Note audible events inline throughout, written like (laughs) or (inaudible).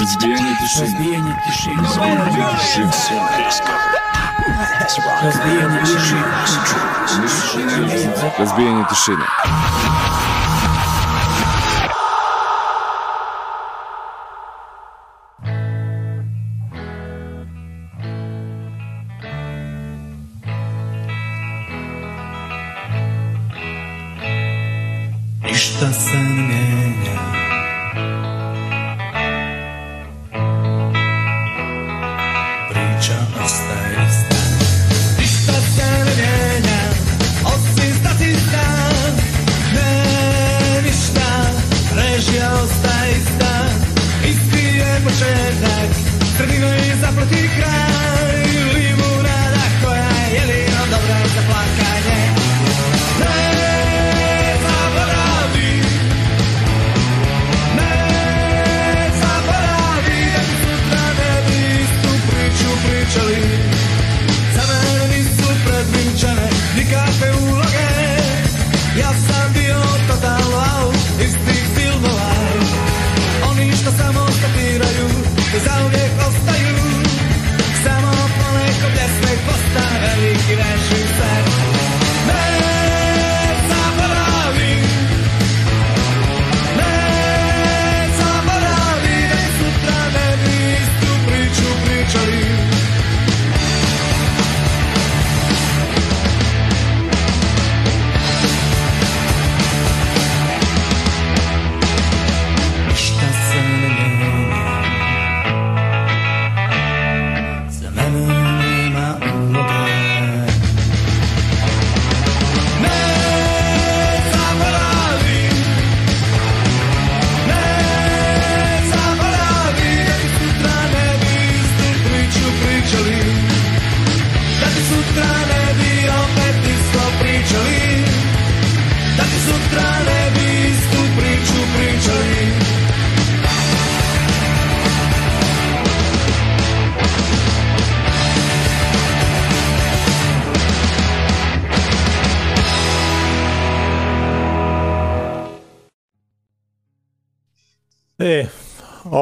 Разбей, не пиши. Разбей, не пиши. Разбей, не пиши. Разбей, не пиши. Разбей, не пиши.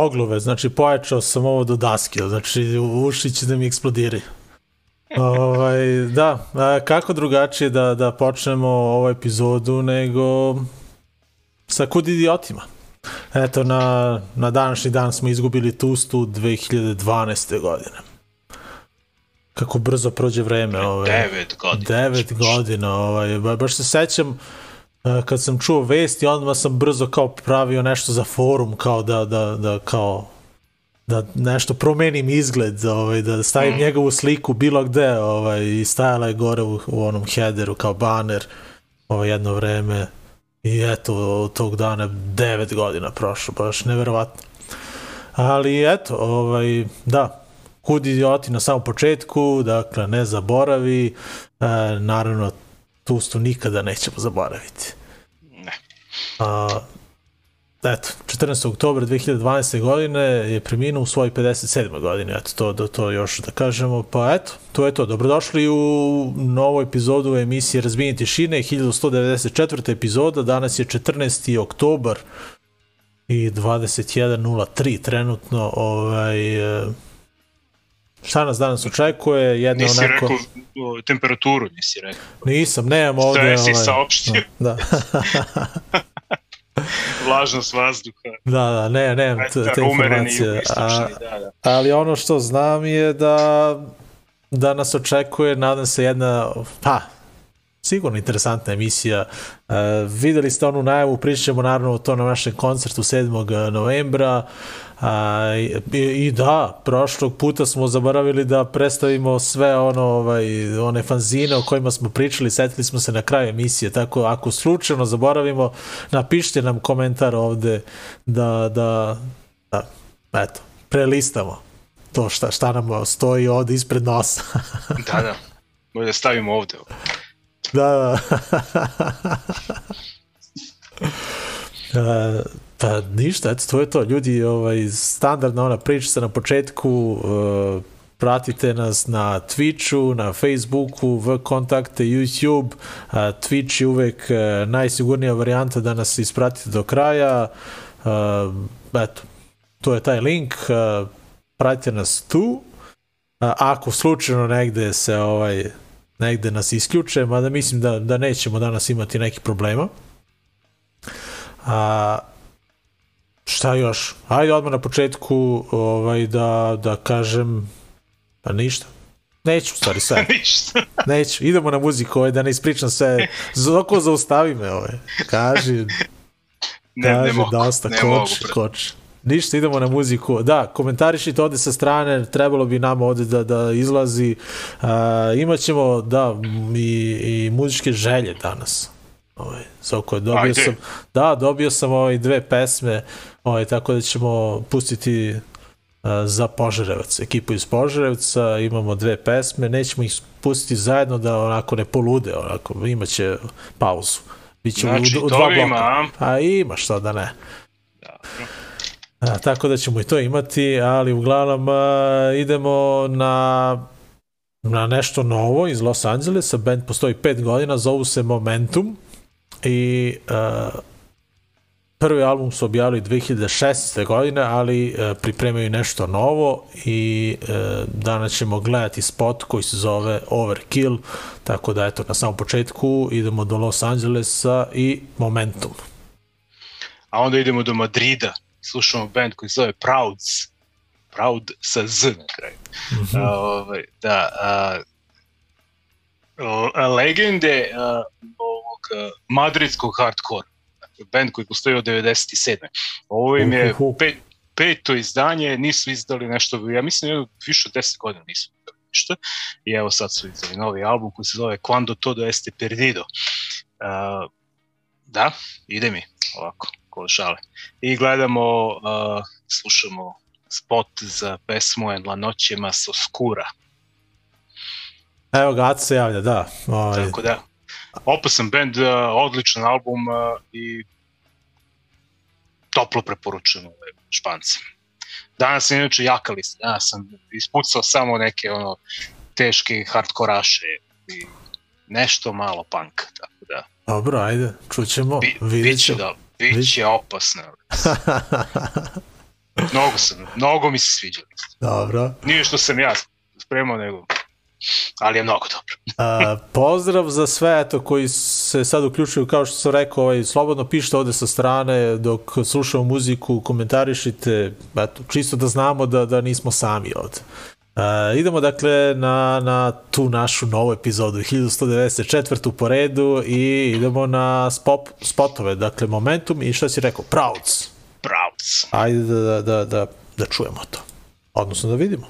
Oglove, znači pojačao sam ovo do daske, znači uši će da mi eksplodiraju. (laughs) ovaj, da, a kako drugačije da, da počnemo ovu epizodu nego sa kud idiotima. Eto, na, na današnji dan smo izgubili Tustu 2012. godine. Kako brzo prođe vreme. Ovaj. Devet godina. Devet godina, ovaj, ba- baš se sećam e, kad sam čuo vesti, odmah sam brzo kao pravio nešto za forum, kao da, da, da kao da nešto promenim izgled, ovaj, da stavim mm. njegovu sliku bilo gde ovaj, i stajala je gore u, u onom headeru kao baner ovaj, jedno vreme i eto od tog dana devet godina prošlo, baš neverovatno. Ali eto, ovaj, da, kud idioti na samom početku, dakle ne zaboravi, e, naravno Tustu nikada nećemo zaboraviti. A, eto, 14. oktobra 2012. godine je preminuo u svojoj 57. godini, eto, to, to, to još da kažemo, pa eto, to je to, dobrodošli u novu epizodu emisije Razbijenje tišine, 1194. epizoda, danas je 14. oktobar i 21.03 trenutno, ovaj, šta nas danas očekuje, jedna Nisi onako... rekao temperaturu, nisi rekao. Nisam, nemam ovde... Šta je si ovaj, saopštio? Da, (laughs) Vlažnost vazduha. da, da, ne, nemam te, te Umereni informacije. A, da, da. ali ono što znam je da da nas očekuje, nadam se, jedna, pa, sigurno interesantna emisija. E, videli ste onu najavu, pričat ćemo naravno o to na našem koncertu 7. novembra. A, i, I da, prošlog puta smo zaboravili da predstavimo sve ono, ovaj, one fanzine o kojima smo pričali, setili smo se na kraju emisije, tako ako slučajno zaboravimo, napišite nam komentar ovde da, da, da eto, prelistamo to šta, šta nam stoji ovde ispred nosa. (laughs) Da, da. Bolje da stavimo ovde. Da, da. (laughs) E, pa ništa, eto, to je to. Ljudi, ovaj, standardna ona priča na početku, uh, pratite nas na Twitchu, na Facebooku, v kontakte YouTube. Uh, Twitch je uvek uh, najsigurnija varijanta da nas ispratite do kraja. Uh, eto, to je taj link, pratite nas tu. Ako slučajno negde se ovaj negde nas isključe, mada mislim da, da nećemo danas imati nekih problema. A, šta još? Ajde odmah na početku ovaj, da, da kažem pa ništa. Neću, stvari, sve. (laughs) Neću. Idemo na muziku, ovaj, da ne ispričam sve. Zoko, zaustavi me, ovaj. Kaži, Ne, ne Kaže, mogu. dosta, ne mogu. koči, koči. Ništa, idemo na muziku. Da, komentarišite ovde sa strane, trebalo bi nama ovde da, da izlazi. Uh, imaćemo, da, i, i muzičke želje danas. Ovaj, Soko, dobio Ajde. sam, da, dobio sam ovaj dve pesme, ovaj, tako da ćemo pustiti uh, za Požarevac, ekipu iz Požarevca, imamo dve pesme, nećemo ih pustiti zajedno da onako ne polude, onako, imaće pauzu. Biće Znači, u, u dva bloka. ima, a? A ima, šta da ne. Dobro. A, tako da ćemo i to imati, ali uglavnom a, idemo na na nešto novo iz Los Angelesa. Band postoji pet godina, zovu se Momentum i a, prvi album su objavili 2016. godine, ali pripremaju nešto novo i danas ćemo gledati spot koji se zove Overkill, tako da eto na samom početku idemo do Los Angelesa i Momentum. A onda idemo do Madrida. Slušamo band koji zove Prouds. Proud sa Z na kraju. Mhm. A, ovaj, da, a, a, legende a, ovog a, madridskog hardcore. Dakle, band koji postoji od 97. Ovo im je pet, peto izdanje, nisu izdali nešto, ja mislim jedno više od 10 godina nisu izdali ništa. I evo sad su izdali novi album koji se zove Quando todo este perdido. A, da, ide mi ovako, kod šale. I gledamo, uh, slušamo spot za pesmu En la noche más oscura. Evo ga, Aca se javlja, da. Ovaj, Tako da, opasan band, uh, odličan album uh, i toplo preporučujem ove špance. Danas sam inače jaka lista, danas sam ispucao samo neke ono teške hardkoraše i nešto malo punk, tako da Dobro, ajde, čućemo, bi, vidjet biće, ćemo. Biće opasno. (laughs) Mnogo sam, mnogo mi se sviđa. Dobro. Nije što sam ja spremao, nego ali je mnogo dobro. (laughs) A, pozdrav za sve eto, koji se sad uključuju, kao što sam rekao, ovaj, slobodno pišite ovde sa strane dok slušamo muziku, komentarišite, eto, čisto da znamo da, da nismo sami ovde. A, idemo dakle na, na tu našu novu epizodu, 1194. po redu i idemo na spop, spotove, dakle Momentum i šta si rekao? Prouds. Pravc. Ajde da, da, da, da čujemo to. Odnosno da vidimo.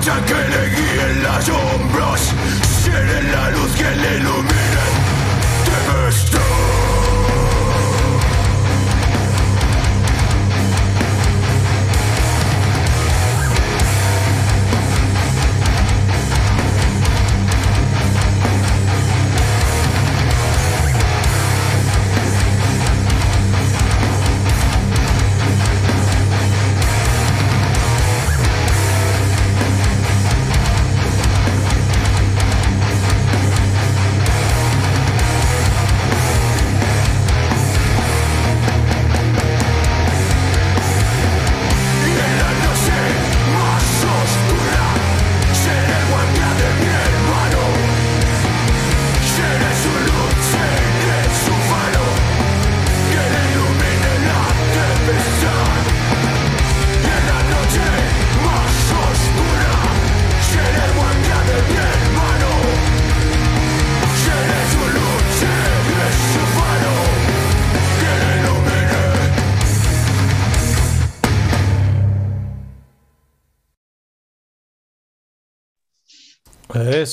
to.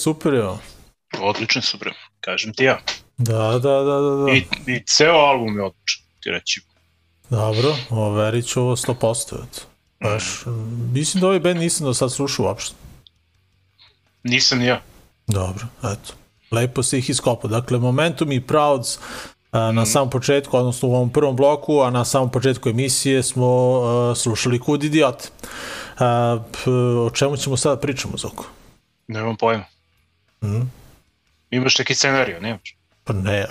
Super je. ovo. Odličan su bre, kažem ti ja. Da, da, da, da, da. I, i ceo album je odličan, ti reći. Dobro, overit ću ovo 100%. eto. Baš, mm, mislim da ovaj band nisam do sad slušao uopšte. Nisam ni ja. Dobro, eto. Lepo se ih iskopao. Dakle, Momentum i Prouds a, na samom početku, odnosno u ovom prvom bloku, a na samom početku emisije smo a, slušali Kud idiote. A, p, o čemu ćemo sada pričamo, Zoko? Nemam pojma. Mhm. Imaš neki scenariju, nemaš? Pa ne. (laughs)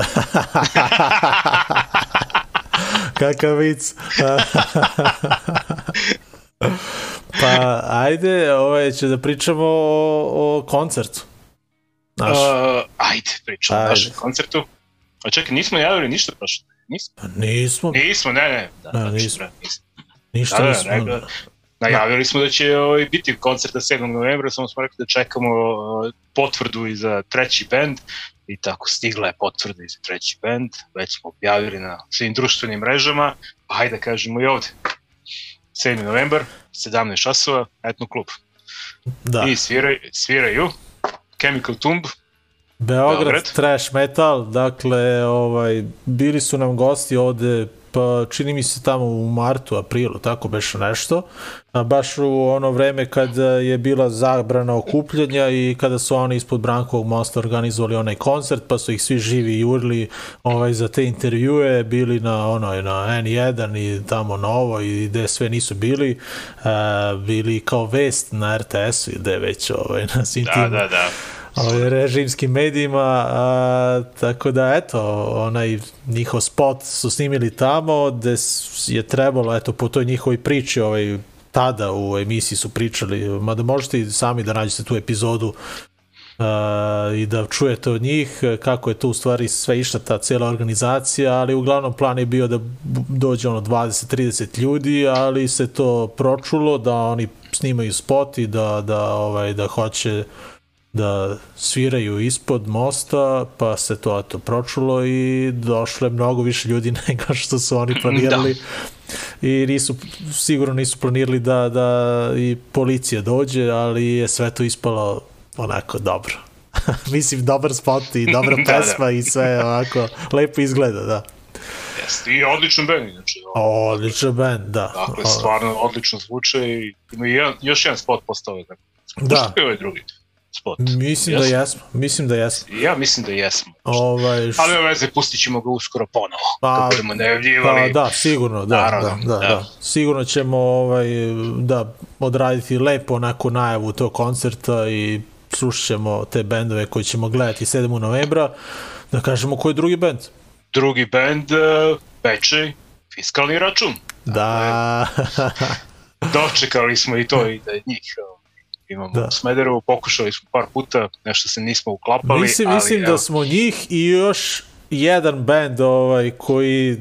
Kakav vic. (laughs) pa ajde, ovaj, će da pričamo o, o koncertu. Naš, Uh, ajde, pričamo o našem koncertu. A čekaj, nismo javili ništa prošle. Nismo, pa nismo, nismo ne, ne. Da, Da, da, nismo. nismo. ništa Da, da, nismo. Najavili smo da će ovaj, biti koncert na 7. novembra, samo smo rekli da čekamo potvrdu i za treći band i tako stigla je potvrda i za treći band, već smo objavili na svim društvenim mrežama, pa hajde da kažemo i ovde. 7. novembar, 17 časova, etno klub. Da. I sviraj, sviraju Chemical Tomb, Beograd, Beograd. trash metal, dakle, ovaj, bili su nam gosti ovde, pa čini mi se tamo u martu, aprilu, tako beše nešto, baš u ono vreme kada je bila zabrana okupljanja i kada su oni ispod Brankovog mosta organizovali onaj koncert, pa su ih svi živi jurili ovaj, za te intervjue, bili na onoj na N1 i tamo na ovo i gde sve nisu bili, a, bili kao vest na RTS-u i gde već ovaj, na svim da, tim da, da. Ovaj, režimskim medijima, a, tako da eto, onaj njihov spot su snimili tamo gde je trebalo, eto, po toj njihovoj priči, ovaj, tada u emisiji su pričali, mada možete i sami da nađete tu epizodu a, i da čujete od njih kako je to u stvari sve išla ta cijela organizacija, ali uglavnom plan je bio da dođe ono 20-30 ljudi, ali se to pročulo da oni snimaju spot i da, da, ovaj, da hoće da sviraju ispod mosta, pa se to eto pročulo i došlo je mnogo više ljudi (laughs) nego što su oni planirali. I nisu, sigurno nisu planirali da, da i policija dođe, ali je sve to ispalo onako dobro. (laughs) Mislim, dobar spot i dobra (laughs) Da, da. pesma i sve onako lepo izgleda, da. Jeste, i odličan band, znači. Odličan band, da. Dakle, O, stvarno odlično zvuče i ima jedan, još jedan spot postao. Tako. Da. Što je ovaj drugi spot? Mislim da jesmo, mislim da jesmo. Ja mislim da jesmo. Ovaj, š- Ali veze, pustit ćemo ga uskoro ponovo. Pa, Kad budemo najavljivali. Pa da, sigurno, da, Naravno, da, da, da. da. Sigurno ćemo ovaj, da odraditi lepo onako najavu tog koncerta i slušat ćemo te bendove koje ćemo gledati 7. novembra. Da kažemo koji je drugi bend. Drugi band, uh, Bečej, fiskalni račun. Da, (laughs) Dočekali smo i to i da je njih imamo Da. da. u Smederevu, pokušali smo par puta, nešto se nismo uklapali. mislim, ali, mislim evo, da smo njih i još jedan bend ovaj, koji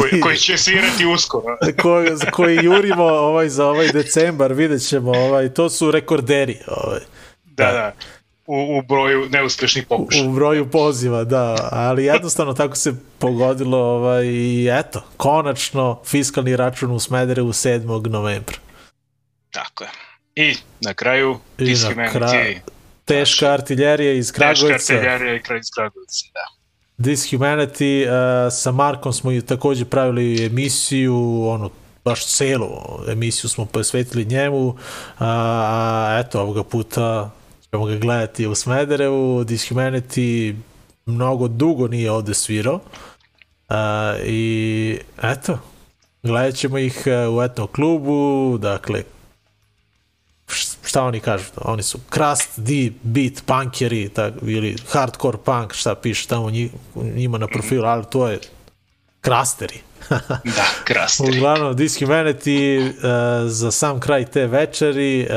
koji, (laughs) koji će svirati uskoro. (laughs) koji, koji jurimo ovaj, za ovaj decembar, vidjet ćemo, ovaj, to su rekorderi. Ovaj. Da, da. U, u broju neuspešnih pokušaja. u broju poziva, da, ali jednostavno tako se pogodilo ovaj, i eto, konačno fiskalni račun u Smederevu 7. novembra. Tako je. I na kraju, I na Dishumanity. kraju- Teška artiljerija iz Teška Kragujevca. artiljerija i kraj iz Kragujevca, da. Dishumanity, uh, sa Markom smo i takođe pravili emisiju, ono, baš celu emisiju smo posvetili njemu, a, a eto, ovoga puta ćemo ga gledati u Smederevu, Dishumanity mnogo dugo nije ovde svirao, a, i eto, gledat ćemo ih e, u etno klubu, dakle, šta oni kažu, oni su crust, deep, beat, punkeri, tak, ili hardcore punk, šta piše tamo nji- njima na profilu, ali to je krasteri. (laughs) Da, krasteri. Uglavnom, Dishumanity uh, za sam kraj te večeri,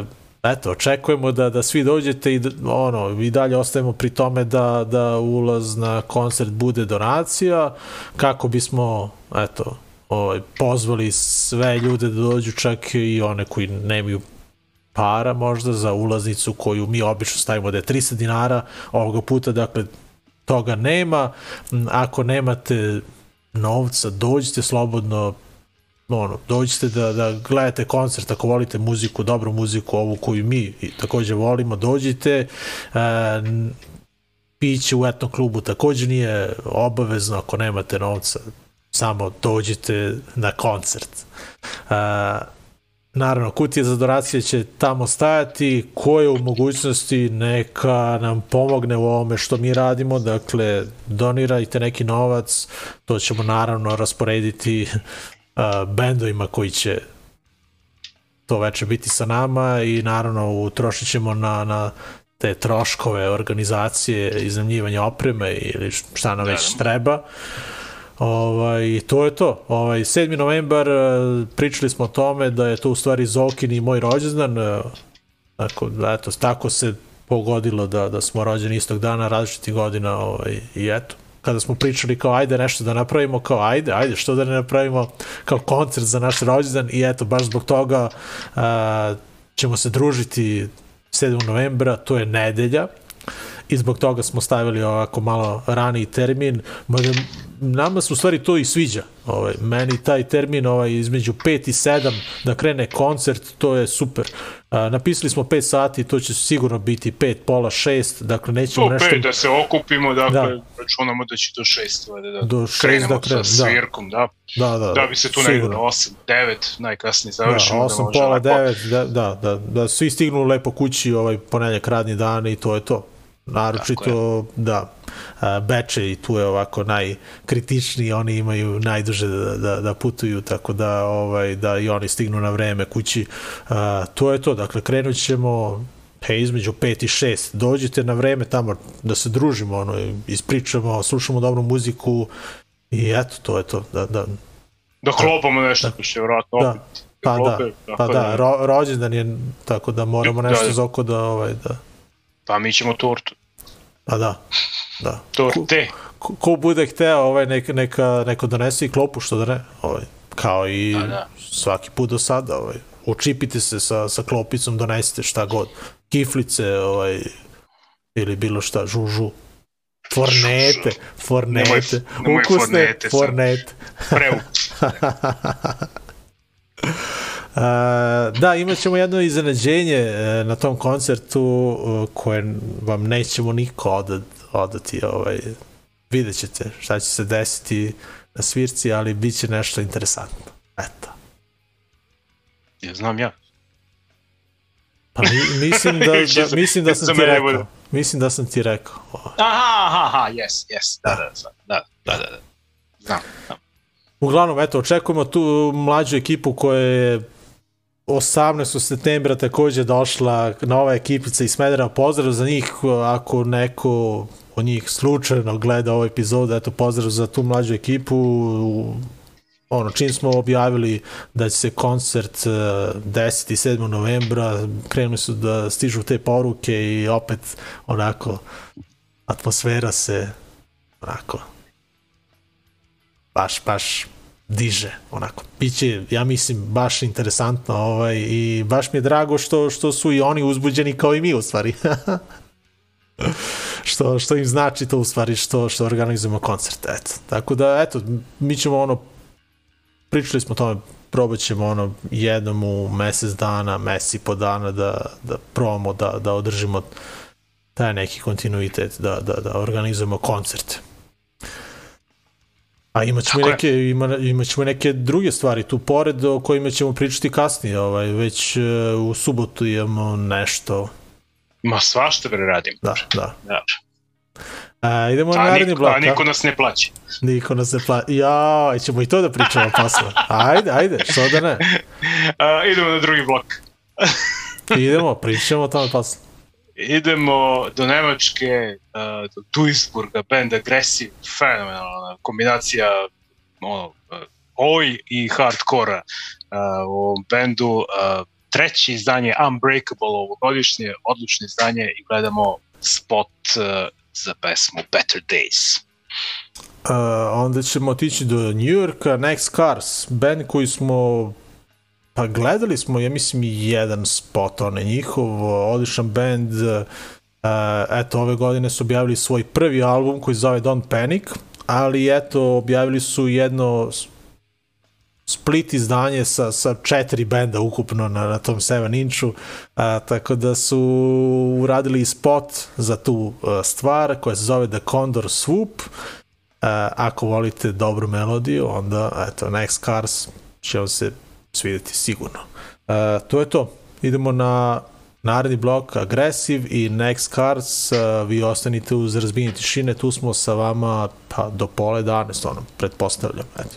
uh, eto, očekujemo da, da svi dođete i da, ono, i dalje ostajemo pri tome da, da ulaz na koncert bude donacija, kako bismo, eto, ovaj, pozvali sve ljude da dođu, čak i one koji nemaju para možda za ulaznicu koju mi obično stavimo da je 300 dinara ovoga puta, dakle toga nema. Ako nemate novca, dođite slobodno ono, dođite da, da gledate koncert ako volite muziku, dobru muziku, ovu koju mi takođe volimo, dođite. E, piće u etnom klubu takođe nije obavezno ako nemate novca, samo dođite na koncert. E, Naravno, kutija za donacije će tamo stajati, ko je u mogućnosti neka nam pomogne u ovome što mi radimo, dakle, donirajte neki novac, to ćemo naravno rasporediti (laughs) uh, bendovima koji će to veče biti sa nama i naravno utrošit ćemo na, na te troškove organizacije, iznajmljivanja opreme ili šta nam već treba. Ovaj, to je to. Ovaj, 7. novembar, eh, pričali smo o tome da je to u stvari Zokin i moj rođendan. eh, Tako, eto, tako se pogodilo da, da smo rođeni istog dana, različitih godina ovaj, i eto. Kada smo pričali kao ajde nešto da napravimo, kao ajde, ajde, što da ne napravimo kao koncert za naš rođendan i eto, baš zbog toga a, ćemo se družiti 7. novembra, to je nedelja i zbog toga smo stavili ovako malo raniji termin, mada nama se u stvari to i sviđa. Ovaj, meni taj termin ovaj, između 5 i 7 da krene koncert, to je super. A, napisali smo 5 sati, to će sigurno biti 5, pola, 6, dakle nećemo To nešto... pet da se okupimo, dakle, Da. da. računamo da će do šest, valjda, da Do šest krenemo da krenemo, sa da. svirkom, da. Da, da, Da bi se tu sigurno. do 8, 9 najkasnije Da, završimo. 8, može pola, onako- 9, da, da, da, da svi stignu lepo kući ovaj ponedjeljak radni dan i to je to. Naročito, da, Beče i tu je ovako najkritičniji, oni imaju najduže da, da, da putuju, tako da, ovaj, da i oni stignu na vreme kući. A, to je to, dakle, krenut ćemo he, između 5 i 6. Dođite na vreme tamo da se družimo, ono, ispričamo, slušamo dobru muziku i eto, to je to. Da, da, Da klopamo nešto, da. je vratno Da. opet. Pa da, pa da, ro, rođendan je tako da moramo Da, nešto da. za oko da, ovaj, da, Pa mi ćemo tortu. pa da, da. Torte. Ko, ko bude hteo, ovaj, neka, neka, neko donese i klopu, što da ne, ovaj, kao i Pa da. svaki put do sada, ovaj, učipite se sa, sa klopicom, donesite šta god, kiflice, ovaj, ili bilo šta, žužu, fornete, fornete, nemoj ukusne fornete fornete. Preu. (laughs) (laughs) Da, imat ćemo jedno iznenađenje uh, na tom koncertu uh, koje vam nećemo niko odat, odati. Ovaj, vidjet ćete šta će se desiti na svirci, ali bit će nešto interesantno. Eto. Ja znam ja. Pa mi, mislim, da, (laughs) da, mislim da sam ti rekao. Mislim da sam ti rekao. Aha, aha, aha, yes, yes, da, da, da, da, da, da, da. Znam, znam. Uglavnom, eto, očekujemo tu mlađu ekipu koja je 18. septembra takođe došla nova ekipica iz Smedera. Pozdrav za njih ako neko od njih slučajno gleda ovu epizodu, eto pozdrav za tu mlađu ekipu. Ono, čim smo objavili da će se koncert eh, 10. i 7. novembra, krenuli su da stižu te poruke i opet onako atmosfera se onako baš, baš diže, onako. Biće, ja mislim, baš interesantno ovaj, i baš mi je drago što, što su i oni uzbuđeni kao i mi, u stvari. (laughs) što, što im znači to, u stvari, što, što organizujemo koncert, eto. Tako da, eto, mi ćemo ono, pričali smo o tome probat ćemo ono jednom u mesec dana, mesec i po dana da, da probamo da, da održimo taj neki kontinuitet, da, da, da organizujemo koncerte. A imat ćemo, Tako je. neke, ima, imat ćemo neke druge stvari tu pored o kojima ćemo pričati kasnije. Ovaj, već uh, u subotu imamo nešto. Ma svašta bre radim. Da, da. Da. A, idemo na A, naredni niko, blok. a niko nas ne plaća. Niko nas ne pla... Ja, ćemo i to da pričamo (laughs) posle. Ajde, ajde, što da ne. A, (laughs) idemo na drugi blok. Idemo, pričamo o tome posle. Idemo do Nemačke, uh, do Duisburga, band Aggressive, fenomenalna kombinacija ono, uh, oj i hardkora uh, u ovom bendu. Treće izdanje Unbreakable ovogodišnje, odlično izdanje i gledamo spot za pesmu Better Days. Uh, onda ćemo otići do New Yorka, Next Cars, band koji smo pa gledali smo, ja mislim, jedan spot, on njihov, odličan band, uh, eto, ove godine su objavili svoj prvi album koji zove Don't Panic, ali eto, objavili su jedno split izdanje sa, sa četiri benda ukupno na, na tom 7 inču, a, tako da su uradili spot za tu a, stvar koja se zove The Condor Swoop, a, ako volite dobru melodiju, onda eto, Next Cars će vam se svidjeti sigurno. A, to je to. Idemo na naredni blok Aggressive i Next Cars. A, vi ostanite uz razbijenje tišine, tu smo sa vama pa, do pole dane, stvarno, pretpostavljam. Eto.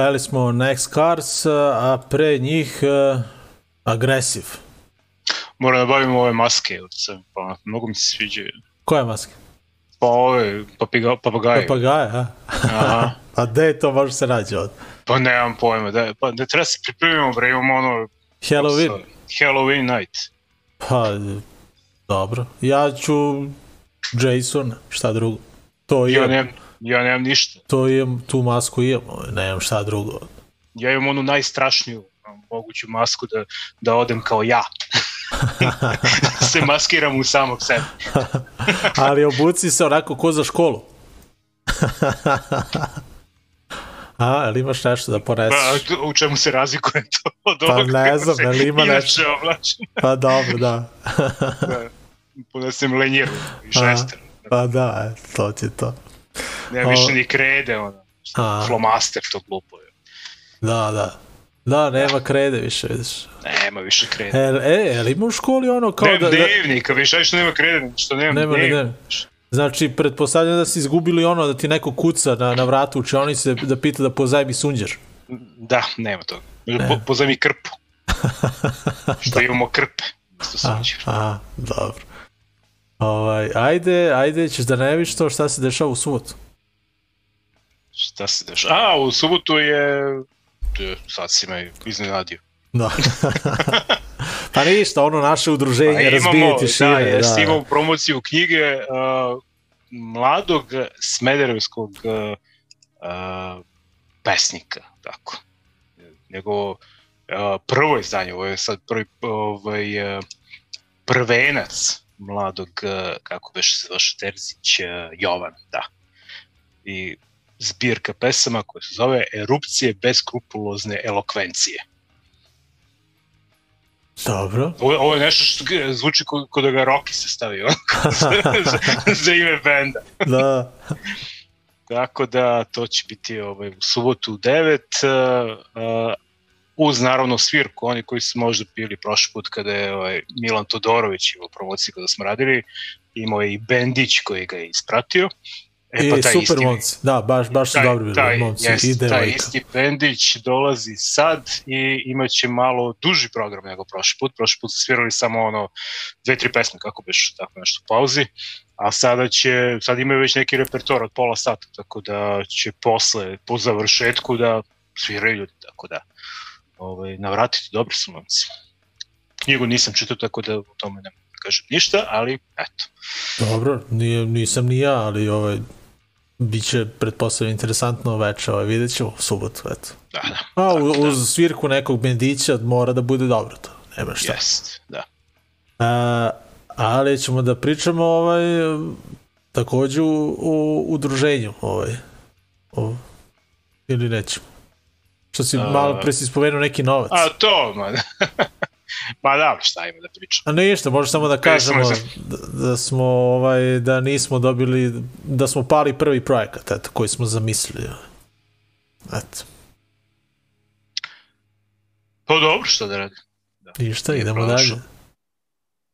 Gledali smo Next Cars, a pre njih uh, Aggressive. Moram da bavim ove maske, pa mnogo mi se sviđaju. Koja maska? Pa ove papiga, papagaje. Papagaje, a? Aha. (laughs) a gde to može se nađe od? Pa nemam pojma, da, pa ne treba se pripremimo, bre, imamo ono... Halloween? Halloween night. Pa, dobro. Ja ću Jason, šta drugo. To Ja imam, nemam, ja nemam ništa. to imam, tu masku imam, ovaj, nemam šta drugo. Ja imam onu najstrašniju moguću masku da, da odem kao ja. (laughs) se maskiram u samog sebe. (laughs) Ali obuci se onako ko za školu. (laughs) A, ali imaš nešto da Pa, poneseš? u čemu se razlikuje to od Pa ovog ne znam, se je li ima nešto? Pa dobro, da. Da. Ponesem lenjeru i šester. Pa da, to ti je to. Nema više ni krede, ono. A. Flomaster to glupo je. Da, da. Da, nema krede više, vidiš. Nema više krede. E, e, ali ima u školi ono kao Ne, da... da dnevnika, više što nema krede, što nema, Nema ni dnevnika. dnevnik. znači, pretpostavljam da si izgubili ono da ti neko kuca na, na vratu u učionici da, da pita da pozajmi sunđer. Da, nema toga. Po, pozajmi krpu. (laughs) što imamo krpe. A, a, dobro. Ovaj, ajde, ajde, ćeš da ne viš to šta se dešava u subotu. Šta se dešava? A, u subotu je... Sad si me iznenadio. Da. (laughs) pa ništa, ono naše udruženje, Pa razbijeti šire. da, jeste, da. imamo promociju knjige uh, mladog smederevskog uh, uh, pesnika, tako. Njegovo uh, prvo izdanje, ovo je sad prvi ovaj, uh, prvenac mladog, uh, kako beše se zvaše, Terzić uh, Jovan, da. I zbirka pesama koja se zove Erupcije beskrupulozne elokvencije. Dobro. Ovo, ovo je nešto što zvuči ko, ko da ga Rocky se stavio za, (laughs) za, ime benda. Da. Tako da to će biti ovaj, u subotu u 9 uh, uh, uz naravno svirku, oni koji su možda pili prošli put kada je ovaj, Milan Todorović imao promociju kada smo radili, imao je i Bendić koji ga je ispratio. E, I super momci. Da, baš, baš su taj, dobri bili taj, momci. jest, I taj devojka. isti Bendić dolazi sad i imaće malo duži program nego prošli put. Prošli put su svirali samo ono dve, tri pesme, kako beš tako nešto pauzi. A sada će, sad imaju već neki repertoar od pola sata, tako da će posle, po završetku da sviraju ljudi, tako da ovaj, navratiti, dobri su momci. Knjigu nisam čitao, tako da u tome ne mogu da kažem ništa, ali eto. Dobro, nije, nisam ni ja, ali ovaj, bit će pretpostavljeno interesantno veče, ovaj, vidjet ćemo u subotu, eto. Da, da, A u, da. uz svirku nekog bendića mora da bude dobro to, nema šta. jest, da. A, ali ćemo da pričamo ovaj, takođe u, u udruženju, ovaj, o, ili nećemo. Što si A- malo pre si spomenuo neki novac. A to, ma, (laughs) ma da, šta ima da pričam. A ništa, možeš samo da kažemo da, da smo ovaj da nismo dobili da smo pali prvi projekat eto koji smo zamislili. Eto, Pa dobro, šta da radi. ništa, Nije idemo dalje.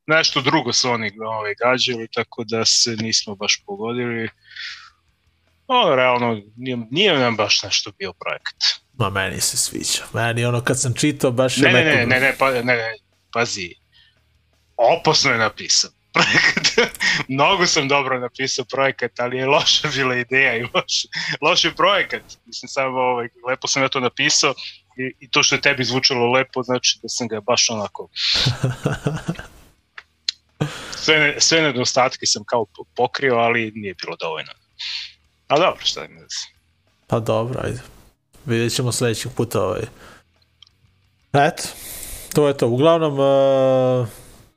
Nešto drugo su oni ovaj, gađali, tako da se nismo baš pogodili. O, realno, nije, nije nam baš nešto bio projekat. Ma meni se sviđa. Meni ono kad sam čitao baš Ne, je ne, neko... ne, ne, ne, pa, ne, ne, pazi, opasno je napisan (laughs) projekat. Mnogo sam dobro napisao projekat, ali je loša bila ideja i loš, loš je projekat. Mislim, samo ovaj, lepo sam ja to napisao i, i to što je tebi zvučalo lepo, znači da sam ga baš onako... (laughs) Sve, ne, sve nedostatke sam kao po- pokrio, ali nije bilo dovoljno. A dobro, šta ima da se... Pa dobro, ajde. Vidjet ćemo sledećeg puta ovaj. Eto, to je to. Uglavnom, uh,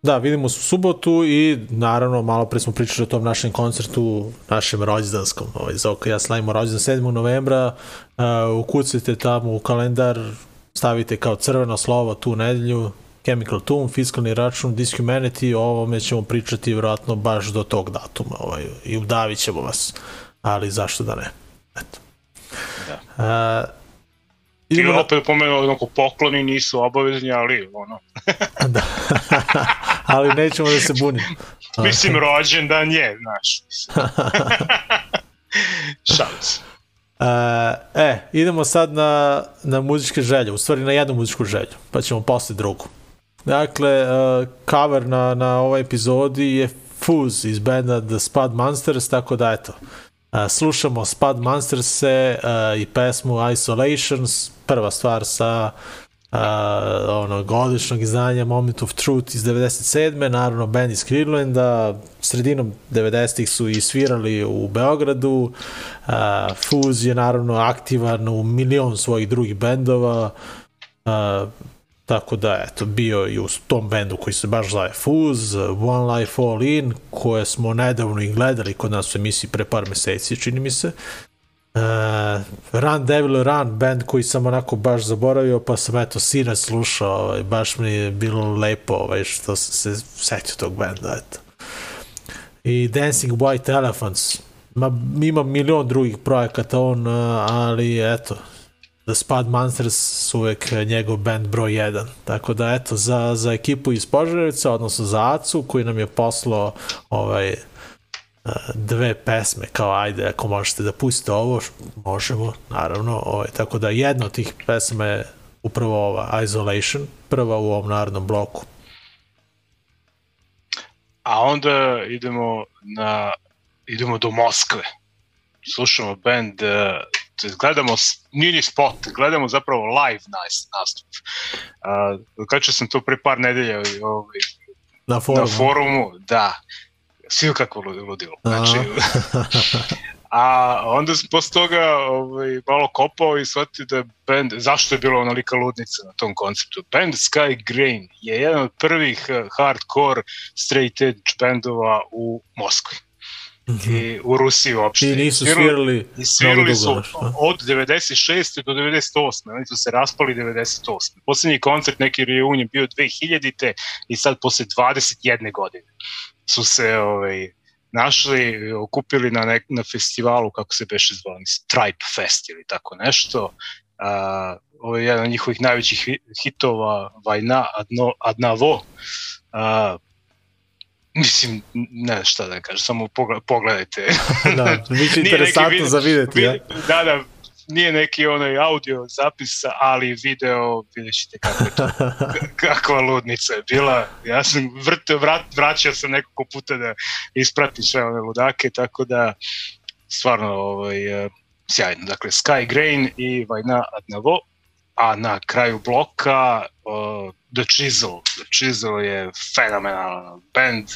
da, vidimo se u subotu i naravno malo pre smo pričali o tom našem koncertu, našem rođendanskom, ovaj, Zoka i ja slavimo rođendan 7. novembra, uh, ukucite tamo u kalendar, stavite kao crveno slovo tu nedelju, Chemical Tomb, fiskalni račun, Dishumanity, o ovome ćemo pričati vjerojatno baš do tog datuma ovaj, i udavit ćemo vas, ali zašto da ne. Eto. Da. Uh, idemo na- opet pomenuo, onako, pokloni nisu obavezni, ali ono, (laughs) da. (laughs) ali nećemo da se bunimo. (laughs) Mislim, rođendan je, znaš. mislim. Šalim se. e, idemo sad na, na muzičke želje, u stvari na jednu muzičku želju, pa ćemo posle drugu. Dakle, uh, cover na, na ovoj epizodi je Fuse iz benda The Spud Monsters, tako da eto, uh, slušamo Spud Monsters uh, i pesmu Isolations, prva stvar sa uh, onog odličnog izdanja Moment of Truth iz 97. Naravno, band iz Clevelanda, sredinom 90-ih su i svirali u Beogradu. Uh, Fuse je naravno aktivan u milion svojih drugih bendova. Uh, Tako da, eto, bio i u tom bendu koji se baš zove Fuse, One Life All In, koje smo nedavno i gledali kod nas u emisiji pre par meseci, čini mi se. Uh, Run Devil Run, band koji sam onako baš zaboravio, pa sam eto sinac slušao, ovaj, baš mi je bilo lepo ovaj, što sam se setio tog benda, eto. I Dancing White Elephants, ma, ima milion drugih projekata on, ali eto, The Spud Monsters su uvek njegov band broj 1. Tako da, eto, za, za ekipu iz Požarevica, odnosno za Acu, koji nam je poslao ovaj, dve pesme, kao ajde, ako možete da pustite ovo, možemo, naravno. Ovaj, tako da, jedna od tih pesma je upravo ova, Isolation, prva u ovom narodnom bloku. A onda idemo na idemo do Moskve. Slušamo band gledamo, nije ni spot, gledamo zapravo live nastup. Uh, Kačio sam to pre par nedelja ovaj, na, forumu. na forumu, da, svi kako ludilo. Znači, (laughs) a onda sam posle toga ovaj, malo kopao i shvatio da je band, zašto je bila onolika ludnica na tom konceptu. Band Sky Grain je jedan od prvih hardcore straight edge bandova u Moskvi. I u Rusiji uopšte. I nisu svirali, I svirali su od 96. do 98. Oni su se raspali 98. Poslednji koncert, neki reunion bio 2000. i sad posle 21 godine su se ovaj, našli, okupili na, nek, na festivalu, kako se beše zvali, Stripe Fest ili tako nešto. Uh, ovo je jedan od njihovih najvećih hitova, Vajna Adno, Adnavo. Uh, Mislim, ne šta da kažem, samo pogledajte. (laughs) da, (laughs) biće interesantno video, za videti. Ja? Da, da, nije neki onaj audio zapis, ali video, vidjet ćete kako je to, (laughs) kakva ludnica je bila. Ja sam vrtio, vrat, vraćao sam nekoliko puta da ispratim sve one ludake, tako da stvarno ovaj, uh, sjajno. Dakle, Sky Grain i Vajna Adnavo, a na kraju bloka uh, The Chisel. The Chisel je fenomenalan band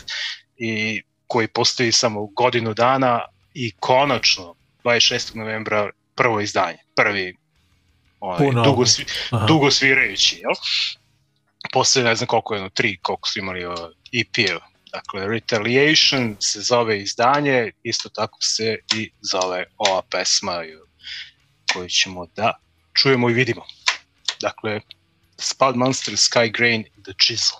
i koji postoji samo godinu dana i konačno 26. novembra prvo izdanje, prvi onaj, dugo, svi, dugo svirajući, jel? Posle ne znam koliko je, ono, tri, koliko su imali uh, EP-a. Dakle, Retaliation se zove izdanje, isto tako se i zove ova pesma koju ćemo da čujemo i vidimo. Dakle, Spud Monster, Sky Grain i The Chisel.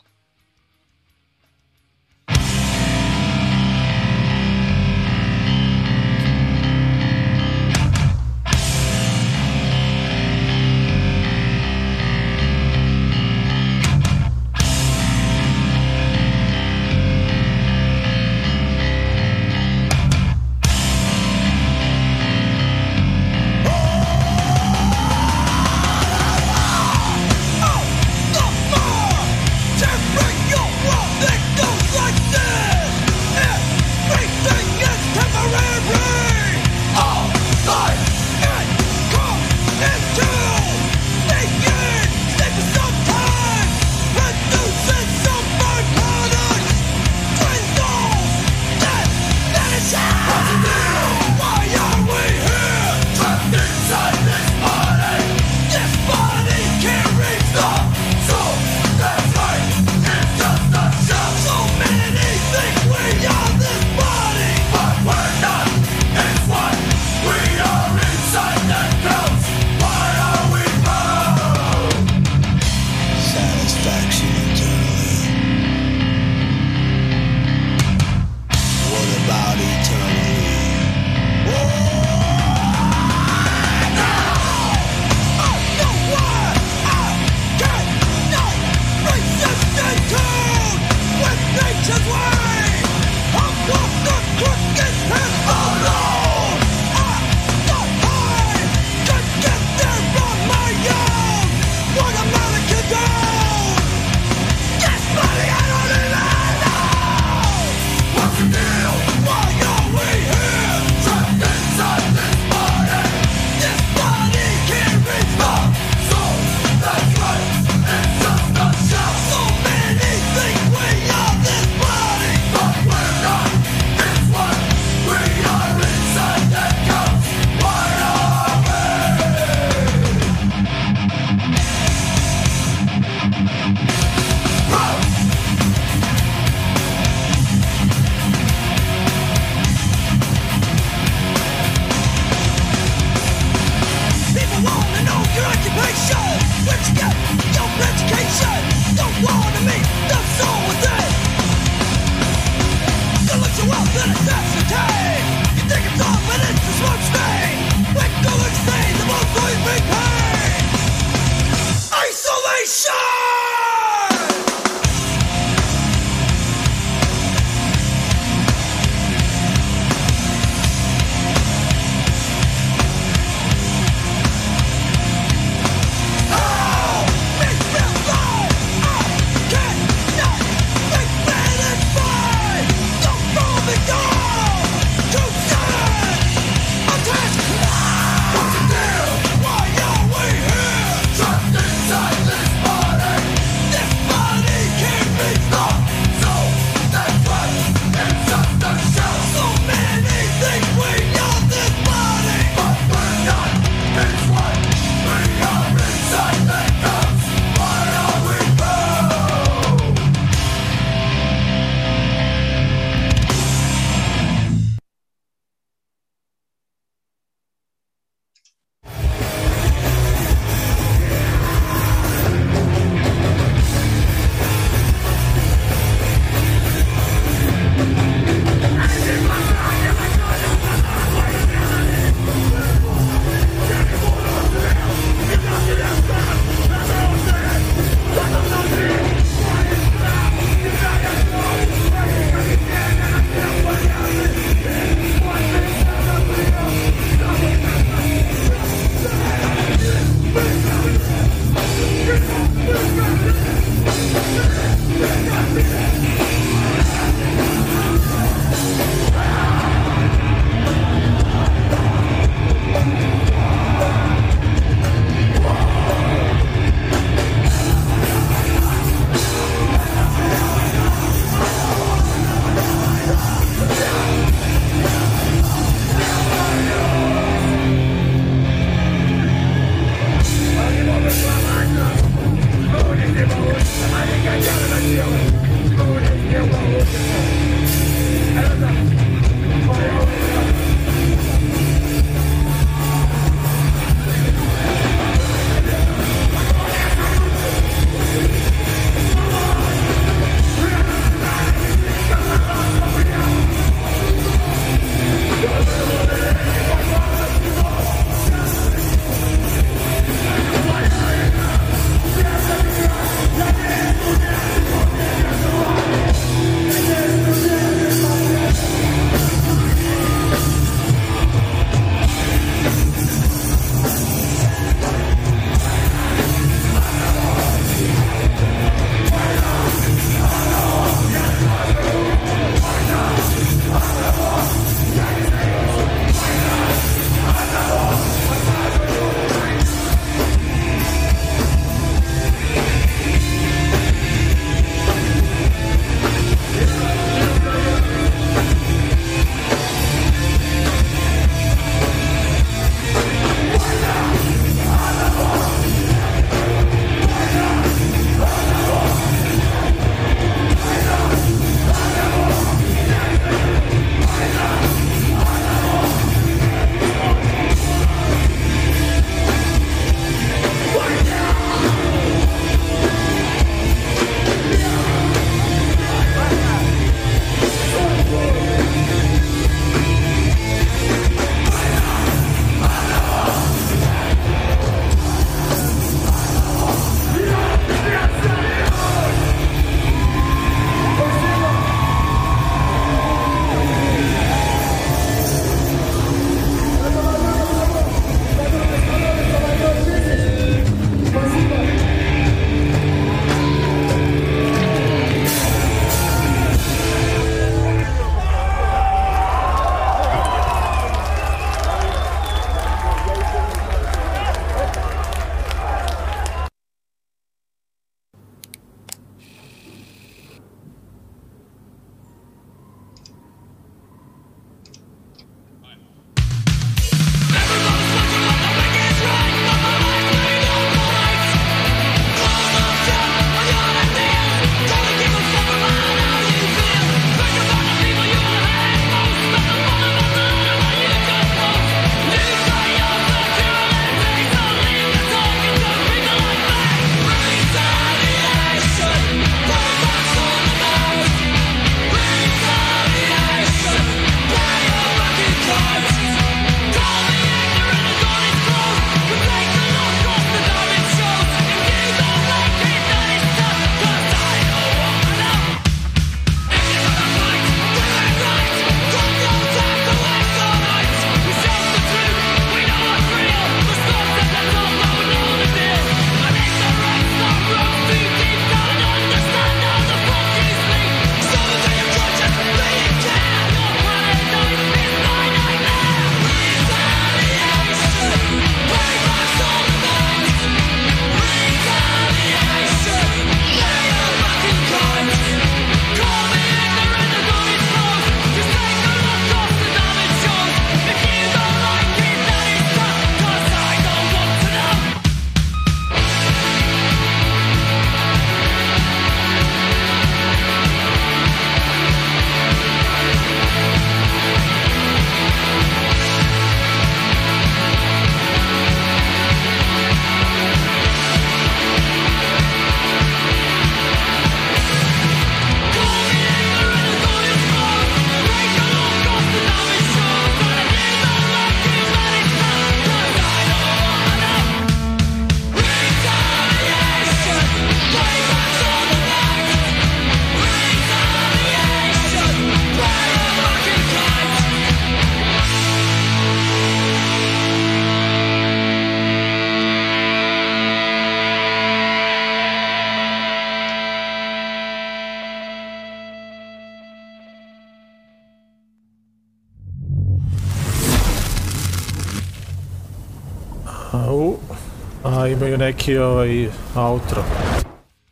Neki ovaj, outro.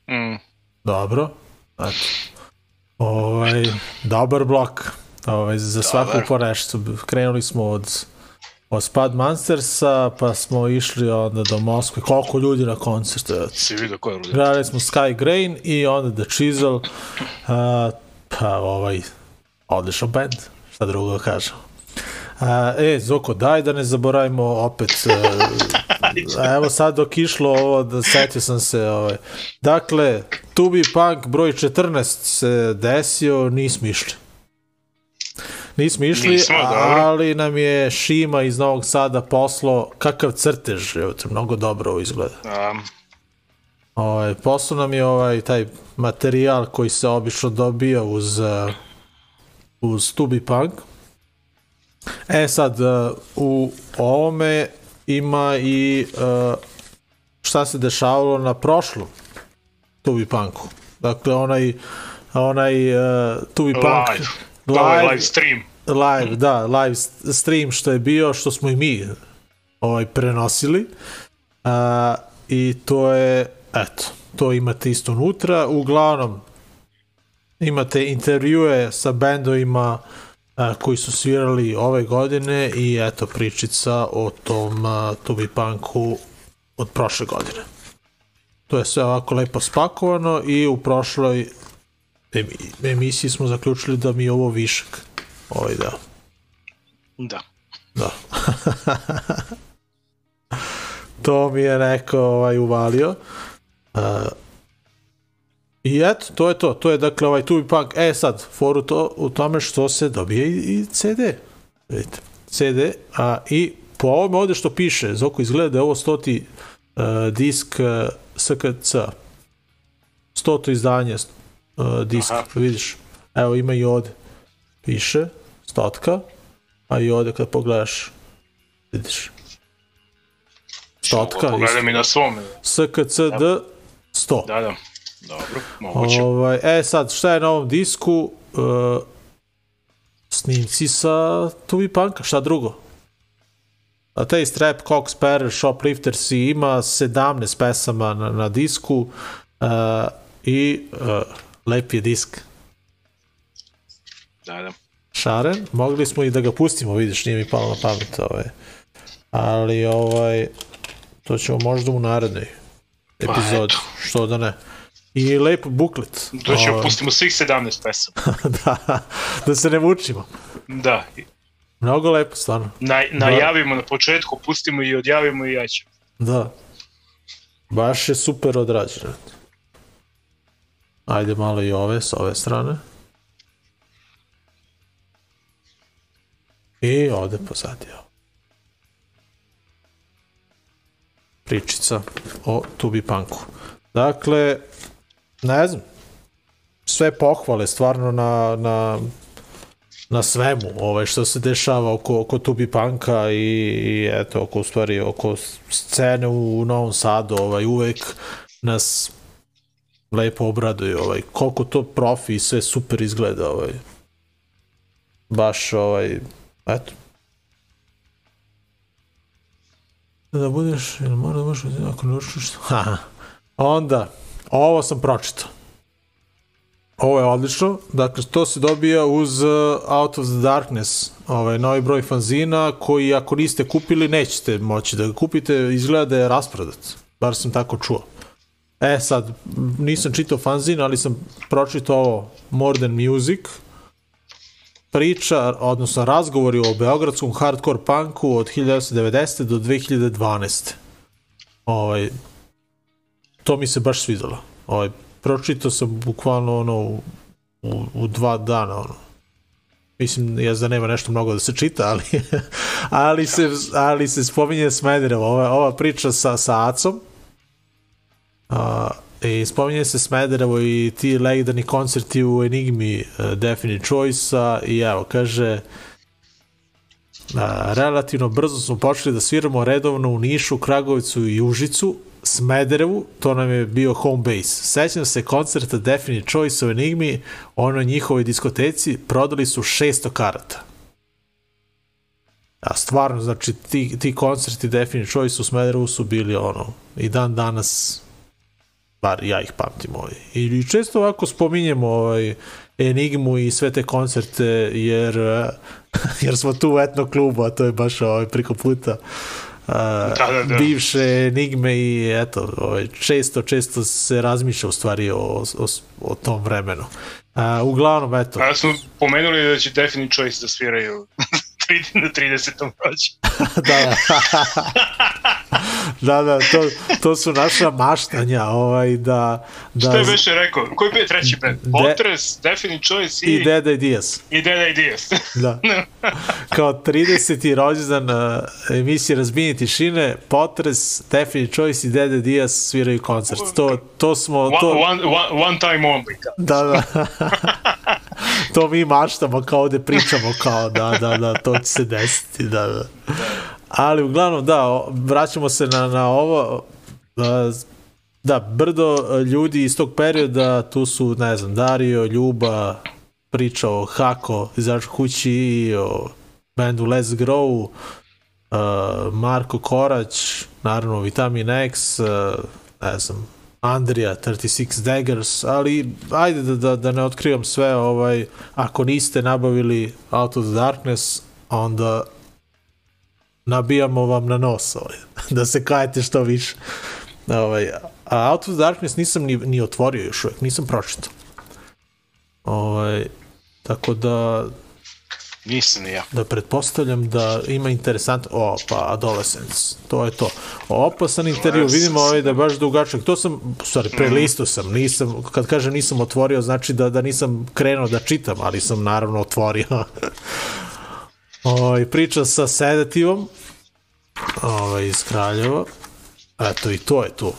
Mm. Dobro. Eto. Ovaj, dobar blok. Ovaj, za svaku po nešto. Krenuli smo od od Spad Monstersa, pa smo išli onda do Moskve. Koliko ljudi na koncertu? Si vidio ko je ljudi? Gledali smo Sky Grain i onda The Chisel. (laughs) Uh, pa ovaj, odličan band, šta drugo da kažem. Uh, e, Zoko, daj da ne zaboravimo opet, uh, (laughs) evo sad dok išlo ovo, da setio sam se, ovaj. dakle, Tubi Punk broj 14 se desio, nismo išli. Nismo išli, Nismo, dobro. ali nam je Šima iz Novog Sada poslo kakav crtež, evo te, mnogo dobro ovo izgleda. Um, Ovaj, poslao nam je ovaj, taj materijal koji se obično dobija uz, uh, uz Tubi Punk. E sad, uh, u ovome ima i uh, šta se dešavalo na prošlom Tubi Punku. Dakle, onaj, onaj uh, Tubi Punk... live. Live, live stream. live, da, live stream što je bio, što smo i mi ovaj, prenosili. A, I to je, eto, to imate isto unutra. Uglavnom, imate intervjue sa bendovima a, koji su svirali ove godine i eto pričica o tom a, Tubi Punku od prošle godine. To je sve ovako lepo spakovano i u prošloj emi- emisiji smo zaključili da mi je ovo višak. Ovaj deo. Da. Da. (laughs) to mi je neko ovaj, uvalio. Uh, I eto, to je to. To je dakle ovaj Tubi Punk. E sad, foru to u tome što se dobije i, i CD. Vidite. CD. A, I po ovome ovde što piše, Zoko izgleda da je ovo stoti uh, disk uh, SKC. Stoto izdanje uh, disk. Aha. Vidiš. Evo ima i ovde. Piše stotka. A i ovde kad pogledaš vidiš. Stotka. Pogledaj mi na svom. SKCD 100. Da, da. Dobro, moguće. Ovaj, e sad, šta je na ovom disku? Uh, snimci sa Tubi Punka, šta drugo? A taj Strap, Cox, Sparrow, Shoplifters i ima 17 pesama na, na disku uh, i uh, lep je disk. Da, da. Šaren, mogli smo i da ga pustimo, vidiš, nije mi palo na pamet ovaj. Ali ovaj to ćemo možda u narednoj epizodi, što da ne. I lep buklet. To ćemo Ovaj, pustimo svih 17 pesama. (laughs) da, da se ne mučimo. Da. Mnogo lepo, stvarno. Na, najavimo na početku, pustimo i odjavimo i ja ću. Da. Baš je super odrađeno. Ajde malo i ove s ove strane. I ovde pozadi ovo. Pričica o Tubi Punku. Dakle, ne znam, sve pohvale stvarno na, na, na svemu ovaj, što se dešava oko, oko Tubi Panka i, i eto, oko, u stvari, oko scene u Novom Sadu, ovaj, uvek nas lepo obraduje, ovaj, koliko to profi i sve super izgleda, ovaj, baš, ovaj, eto, da budeš, ili mora da budeš, ako ne (laughs) haha, onda, ovo sam pročitao. Ovo je odlično. Dakle, to se dobija uz uh, Out of the Darkness, ovaj novi broj fanzina, koji ako niste kupili, nećete moći da ga kupite. Izgleda da je rasprodat. Bar sam tako čuo. E sad, nisam čitao fanzin, ali sam pročitao ovo More Than Music, priča, odnosno razgovori o beogradskom hardcore punku od 1990. do 2012. Ovaj, to mi se baš svidelo. Ovaj, pročitao sam bukvalno ono u, u, u dva dana ono. Mislim, ja da nema nešto mnogo da se čita, ali, (laughs) ali, se, ali se spominje Smederevo. Ova, ova priča sa, sa Acom, a, i spominje se Smederevo i ti legendarni koncerti u Enigmi uh, Definite Choice-a i evo, kaže a, relativno brzo smo počeli da sviramo redovno u Nišu, Kragovicu i Užicu, Smederevu, to nam je bio home base. Sećam se koncerta Definite Choice u Enigmi, ono njihovoj diskoteci, prodali su 600 karata. A stvarno, znači, ti, ti koncerti Definite Choice u Smederevu su bili ono, i dan danas, bar ja ih pamtim ovaj. I, često ovako spominjemo ovaj, Enigmu i sve te koncerte, jer, (laughs) jer smo tu u etno klubu, a to je baš ovaj, priko puta uh, Da, da, da. bivše enigme i eto, ovaj, često, često se razmišlja u stvari o, o, o tom vremenu. Uh, uglavnom, eto, A smo pomenuli da će Definite Choice da sviraju (laughs) na 30. rođu. (laughs) da, (laughs) da, da, to, to su naša maštanja, ovaj, da, da Šta je Beše rekao? Koji je bio treći? De- Potres, Definite Choice i, i Dead Ideas. i Dead Ideas. Da. (laughs) Kao 30. rođendan uh, emisije Razbijenje tišine, Potres, Definite Choice i Dead Ideas sviraju koncert. To, to smo... One, To, one, one, one time only. da, da. (laughs) to mi maštamo, kao ovde pričamo, kao da, da, da, to će se desiti, da, da. Ali uglavnom, da, vraćamo se na, na ovo, da, da, brdo ljudi iz tog perioda, tu su, ne znam, Dario, Ljuba, priča o Hako, izađu kući i o bendu Let's Grow, uh, Marko Korać, naravno Vitamin X, uh, ne znam, Andrija, 36 Daggers, ali ajde da, da, da ne otkrivam sve, ovaj, ako niste nabavili Out of the Darkness, onda nabijamo vam na nos, ovaj, (laughs) da se kajete što više. Ovaj, a Out of the Darkness nisam ni, ni otvorio još uvijek, nisam pročitao. Ovaj, tako da, Nisam ni ja. da pretpostavljam da ima interesant o pa Adolescence. To je to. Opasan intervju vidimo ovaj da je baš dugačak. To sam stvari prelisto sam. Nisam kad kažem nisam otvorio znači da da nisam krenuo da čitam ali sam naravno otvorio. (laughs) Ovaj priča sa sedativom ovaj iz Kraljeva. Eto i to je tu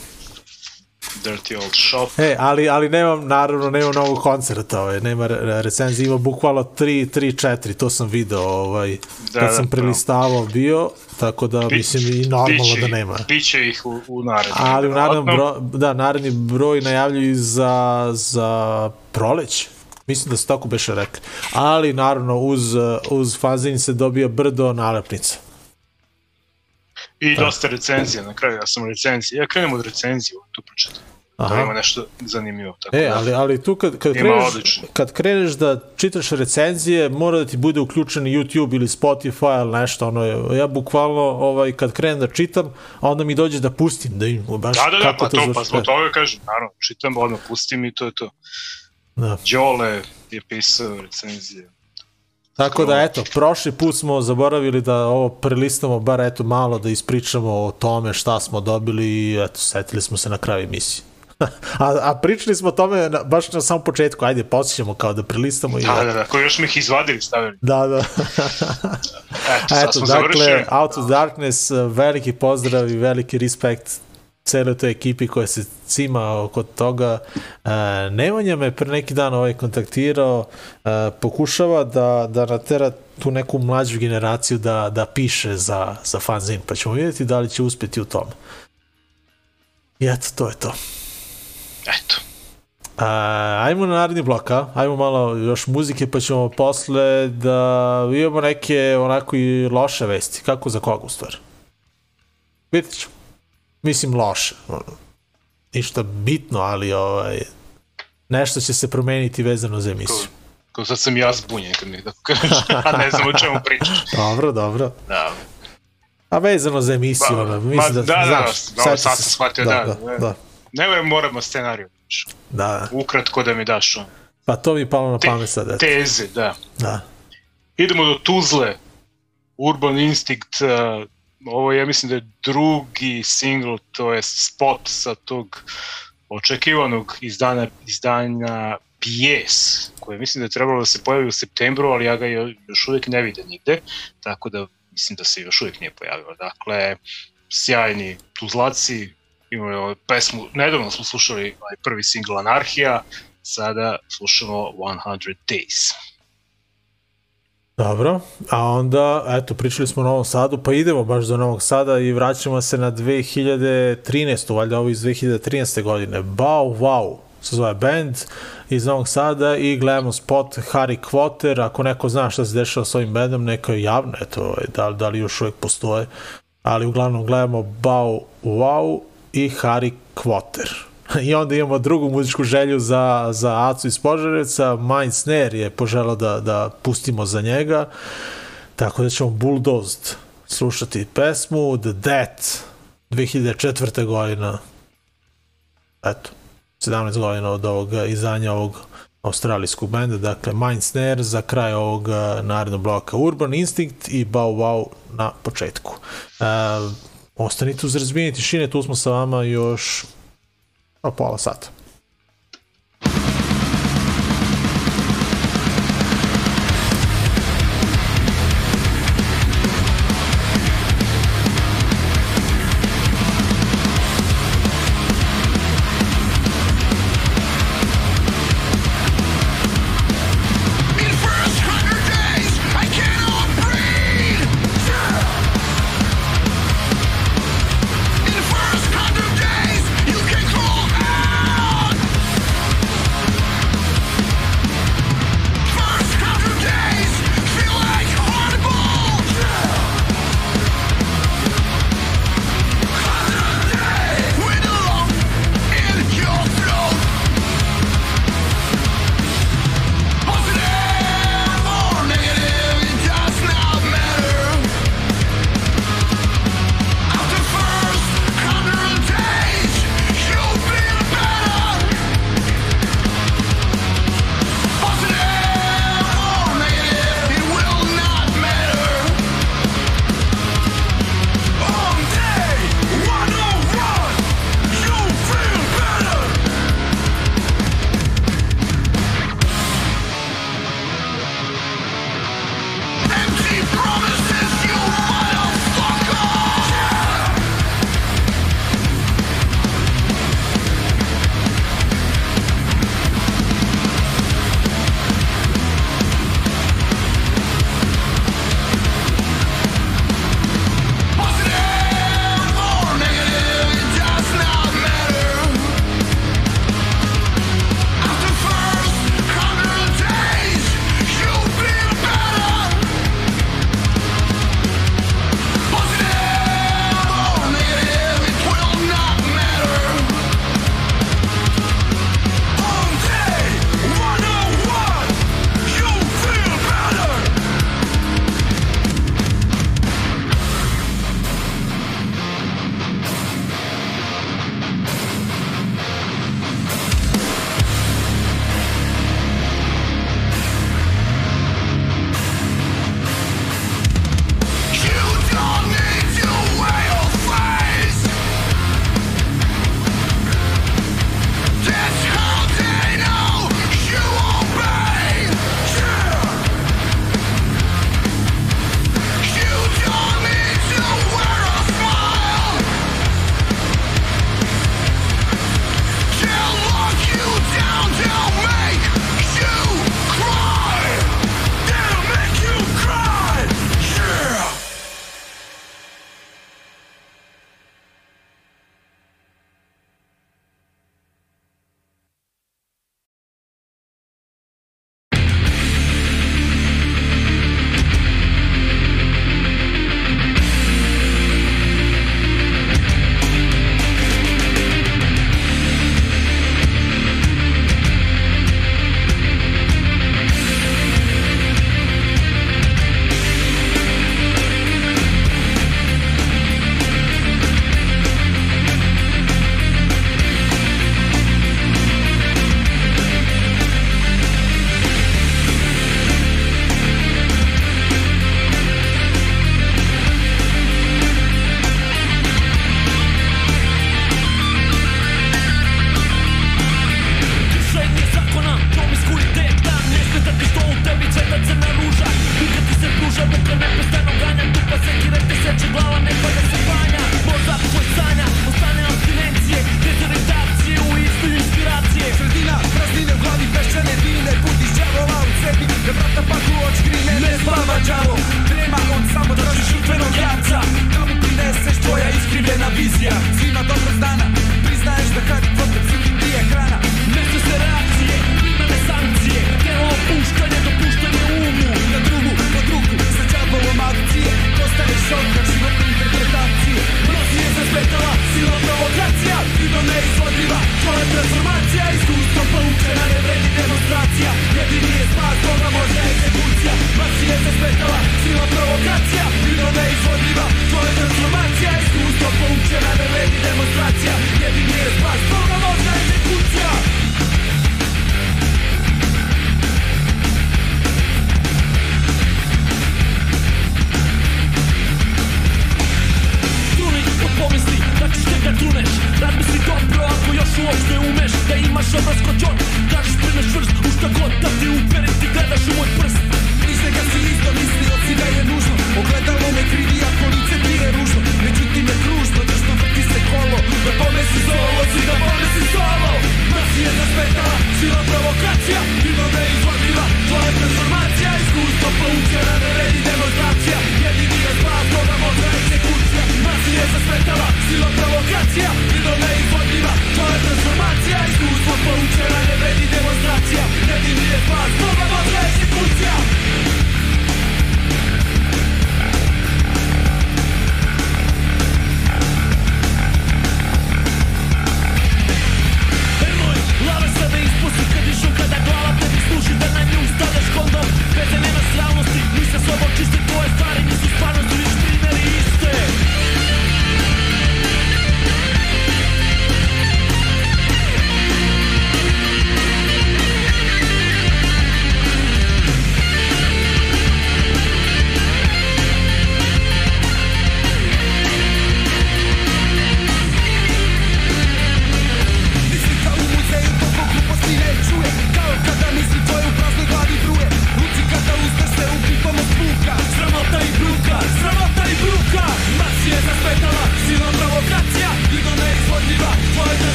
Dirty Old Shop. E, ali, ali nemam, naravno, nemam novog koncerta, ovaj, nema re- recenzije, ima bukvalno 3, 3, 4, to sam video, ovaj, Da, kad da, sam da. prelistavao bio, tako da, Bi- mislim, i normalno biće da nema. Biće ih u, u narednom. Ali u narednom verovatno. bro, da, naredni broj najavljuju za, za proleć. Mislim da se tako beše rekli. Ali naravno uz, uz fanzin se dobija brdo nalepnica. I dosta recenzija na kraju, ja sam recenzija. Ja krenem od recenzije, tu pročitam. Da Aha. ima nešto zanimljivo. Tako E, da. ali, ali tu kad, kad, kreneš, odlično. kad kreneš da čitaš recenzije, mora da ti bude uključen YouTube ili Spotify ili nešto. Ono, ja bukvalno ovaj, kad krenem da čitam, onda mi dođe da pustim, da im baš Da, da, da, kako pa to, pa zvuči. zbog toga kažem, naravno, čitam, odmah pustim i to je to. Da. Đole je pisao recenzije. Tako da, eto, prošli put smo zaboravili da ovo prelistamo, bar eto malo da ispričamo o tome šta smo dobili i eto, setili smo se na kraju emisije. (laughs) a, a pričali smo o tome na, baš na samom početku, ajde, posjećamo kao da prelistamo i... Da, da, da, koji još smo ih izvadili, stavili. Da, da. (laughs) Eto, Eto, dakle, završili. Out of Darkness, eh, veliki pozdrav i veliki respekt celoj toj ekipi koja se cima oko toga. E, Nemanja me pre neki dan ovaj kontaktirao, e, pokušava da, da natera tu neku mlađu generaciju da, da piše za, za fanzin, pa ćemo vidjeti da li će uspjeti u tome. I eto, to je to. Eto. A, ajmo na naredni blok, a? Ajmo malo još muzike, pa ćemo posle da imamo neke onako i loše vesti. Kako za koga u stvari? Vidjet ćemo. Mislim loše. ono, Ništa bitno, ali ovaj, nešto će se promeniti vezano za emisiju. Kao sad sam ja zbunjen kad mi tako kažeš, a ne znam o čemu pričaš. (laughs) Dobro, dobro. Da, A vezano za emisiju, Pa, ono, mislim da, da, da, znaš, da, seća sad sam shvatio, da, da, da. da, ne moramo scenariju. da. Ukratko da mi daš on. Pa to mi palo na Te- pamet sad, eto. Teze, da. Da. Idemo do Tuzle. Urban Instinct, uh, ovo ja mislim da je drugi single, to je spot sa tog očekivanog izdana, izdanja Pies, koje mislim da je trebalo da se pojavi u septembru, ali ja ga jo- još uvijek ne vidim nigde, tako da mislim da se još uvijek nije pojavio. Dakle, sjajni Tuzlaci, imaju ovaj pesmu, nedavno smo slušali ovaj prvi single Anarhija, sada slušamo 100 Days. Dobro, a onda, eto, pričali smo o Novom Sadu, pa idemo baš do Novog Sada i vraćamo se na 2013. Valjda ovo iz 2013. godine. Bau, wow. se zove band iz Novog Sada i gledamo spot Harry Quoter, ako neko zna šta se dešava s ovim bandom, neka je javno, eto, ovaj, da, da li još uvijek postoje, ali uglavnom gledamo Bow Wow i Harry Quoter. (laughs) I onda imamo drugu muzičku želju za, za Acu iz Požarevca, Mind Snare je poželao da, da pustimo za njega, tako da ćemo Bulldozed slušati pesmu The Death 2004. godina eto 17 godina od ovog izdanja ovog australijskog benda, dakle Mind Snare za kraj ovog narednog bloka Urban Instinct i Bow Wow na početku. E, ostanite uz razbijenje tišine, tu smo sa vama još pa pola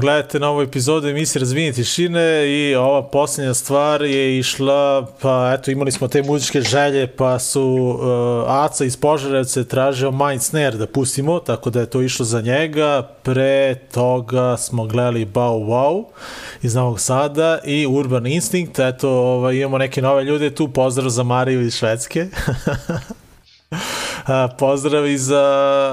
gledate na ovoj epizodu emisije Razvini tišine i ova posljednja stvar je išla, pa eto imali smo te muzičke želje, pa su uh, Aca iz Požarevce tražio Mind Snare da pustimo, tako da je to išlo za njega. Pre toga smo gledali Bow Wow iz Novog Sada i Urban Instinct, eto ovaj, imamo neke nove ljude tu, pozdrav za Mariju iz Švedske. (laughs) A, pozdrav i za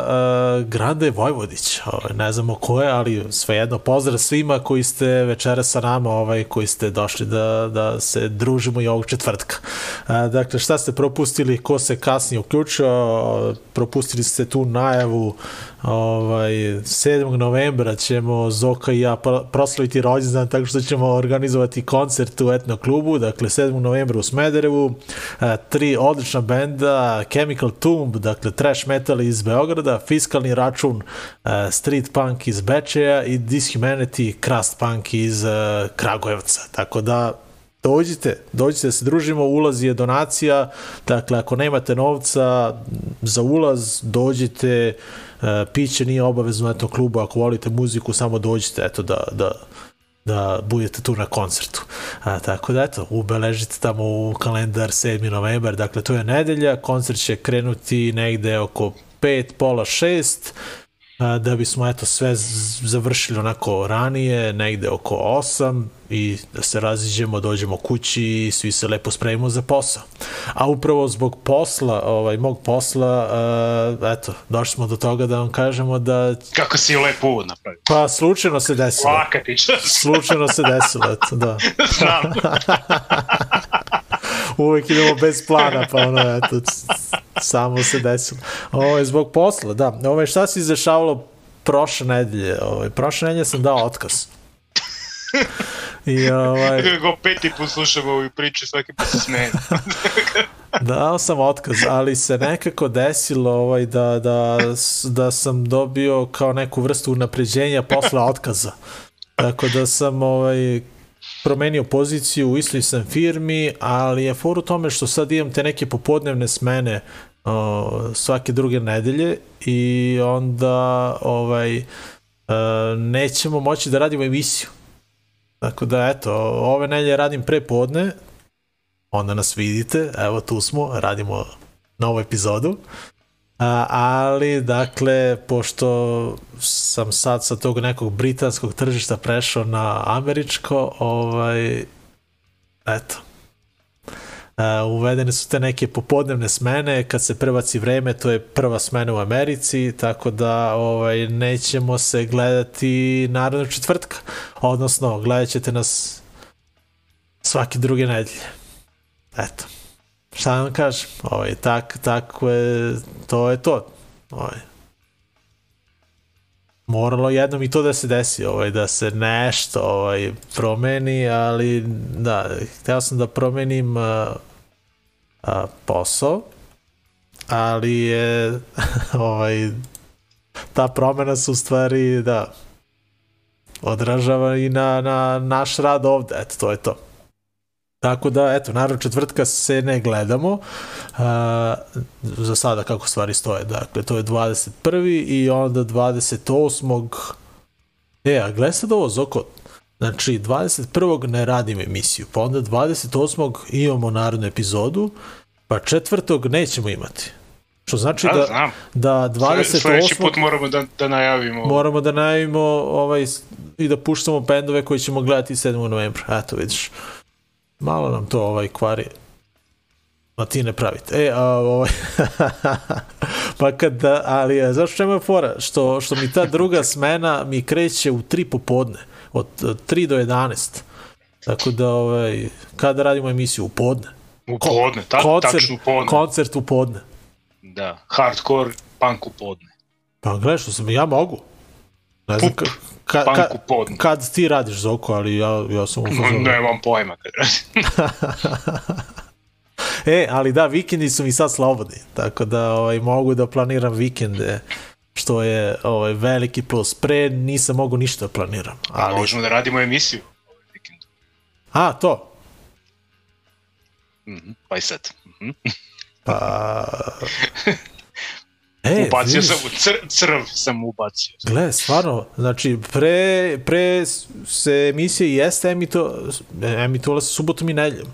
a, Grade Vojvodić, ovaj, ne znamo ko je, ali svejedno pozdrav svima koji ste večera sa nama, ovaj, koji ste došli da, da se družimo i ovog četvrtka. A, dakle, šta ste propustili, ko se kasnije uključio, propustili ste tu najavu ovaj, 7. novembra ćemo Zoka i ja pro- proslaviti rođendan tako što ćemo organizovati koncert u etno klubu, dakle 7. novembra u Smederevu, a, tri odlična benda, Chemical Tomb, dakle trash metal iz Beograda, Fiskalni račun, a, Street Punk iz Bečeja i Dishumanity, Crust Punk iz a, Kragujevca, tako da dođite, dođite da se družimo, ulaz je donacija, dakle ako nemate novca za ulaz, dođite, e, piće nije obavezno eto klubu, ako volite muziku, samo dođite, eto da, da, da budete tu na koncertu. A, tako da eto, ubeležite tamo u kalendar 7. novembar, dakle to je nedelja, koncert će krenuti negde oko 5, pola 6, a, da bismo eto sve završili onako ranije, negde oko 8 i da se raziđemo, dođemo kući i svi se lepo spremimo za posao. A upravo zbog posla, ovaj, mog posla, a, eto, došli smo do toga da vam kažemo da Kako si lepo uvod napravio. pa slučajno se desilo. Laka ti. Slučajno se desilo, eto, da. Znam. (laughs) Uvijek idemo bez plana, pa ono, eto, samo se desilo. Ovo je zbog posla, da. Ovo je šta se izdešavalo prošle nedelje. Ovo, prošle nedelje sam dao otkaz. I ovaj, (laughs) Go peti put slušam ovu priču, svaki put se smejem. (laughs) dao sam otkaz, ali se nekako desilo ovaj, da, da, da sam dobio kao neku vrstu unapređenja posle otkaza. Tako da sam ovaj, promenio poziciju u istoj sam firmi, ali je for u tome što sad imam te neke popodnevne smene o, svake druge nedelje i onda ovaj, e, nećemo moći da radimo emisiju. Tako da, eto, ove nedelje radim pre podne, onda nas vidite, evo tu smo, radimo novu epizodu. A, ali, dakle, pošto sam sad sa tog nekog britanskog tržišta prešao na američko, ovaj, eto, uvedene su te neke popodnevne smene, kad se prebaci vreme, to je prva smena u Americi, tako da ovaj, nećemo se gledati naravno četvrtka, odnosno gledat ćete nas svake druge nedelje. Eto šta da vam kažem, ovaj, tak, tako je, to je to. Ovaj. Moralo jednom i to da se desi, ovaj, da se nešto ovaj, promeni, ali da, hteo sam da promenim a, a, posao, ali je (laughs) ovaj, ta promena se u stvari da odražava i na, na naš rad ovde, eto, to je to. Tako da, eto, naravno četvrtka se ne gledamo uh, za sada kako stvari stoje. Dakle, to je 21. i onda 28. E, a gledaj sad ovo, Zoko. Znači, 21. ne radim emisiju, pa onda 28. imamo narodnu epizodu, pa četvrtog nećemo imati. Što znači Da, da, znam. da Sledeći 28. put moramo da, da najavimo. moramo da najavimo ovaj, i da puštamo bendove koji ćemo gledati 7. novembra. Eto, vidiš. Malo nam to ovaj kvari. Ma ti ne pravite. E, a, ovaj... (laughs) pa kad, ali e, znaš čemu je fora? Što, što mi ta druga (laughs) smena mi kreće u 3 popodne. Od, od 3 do 11. Tako da, ovaj, kada radimo emisiju? U podne. U podne, ta, koncert, tačno u podne. koncert u podne. Da, hardcore punk u podne. Pa gledaj što sam, ja mogu. Ne znam, Pup, ka, ka, punk ka, u podne. kad ti radiš Zoko, ali ja, ja sam u fazonu. Nemam pojma kad radim. (laughs) E, ali da, vikendi su mi sad slobodni, tako da ovaj, mogu da planiram vikende, što je ovaj, veliki plus. Pre nisam mogu ništa da planiram. Ali, Možemo da radimo emisiju ovaj vikend. a, to. Mhm, Pa i sad. Mhm. Pa... (laughs) E, Ubacio vidiš, sam u cr, crv sam ubacio. Gle, stvarno, znači, pre, pre se emisije jeste emito, emitovala se subotom i nedeljom.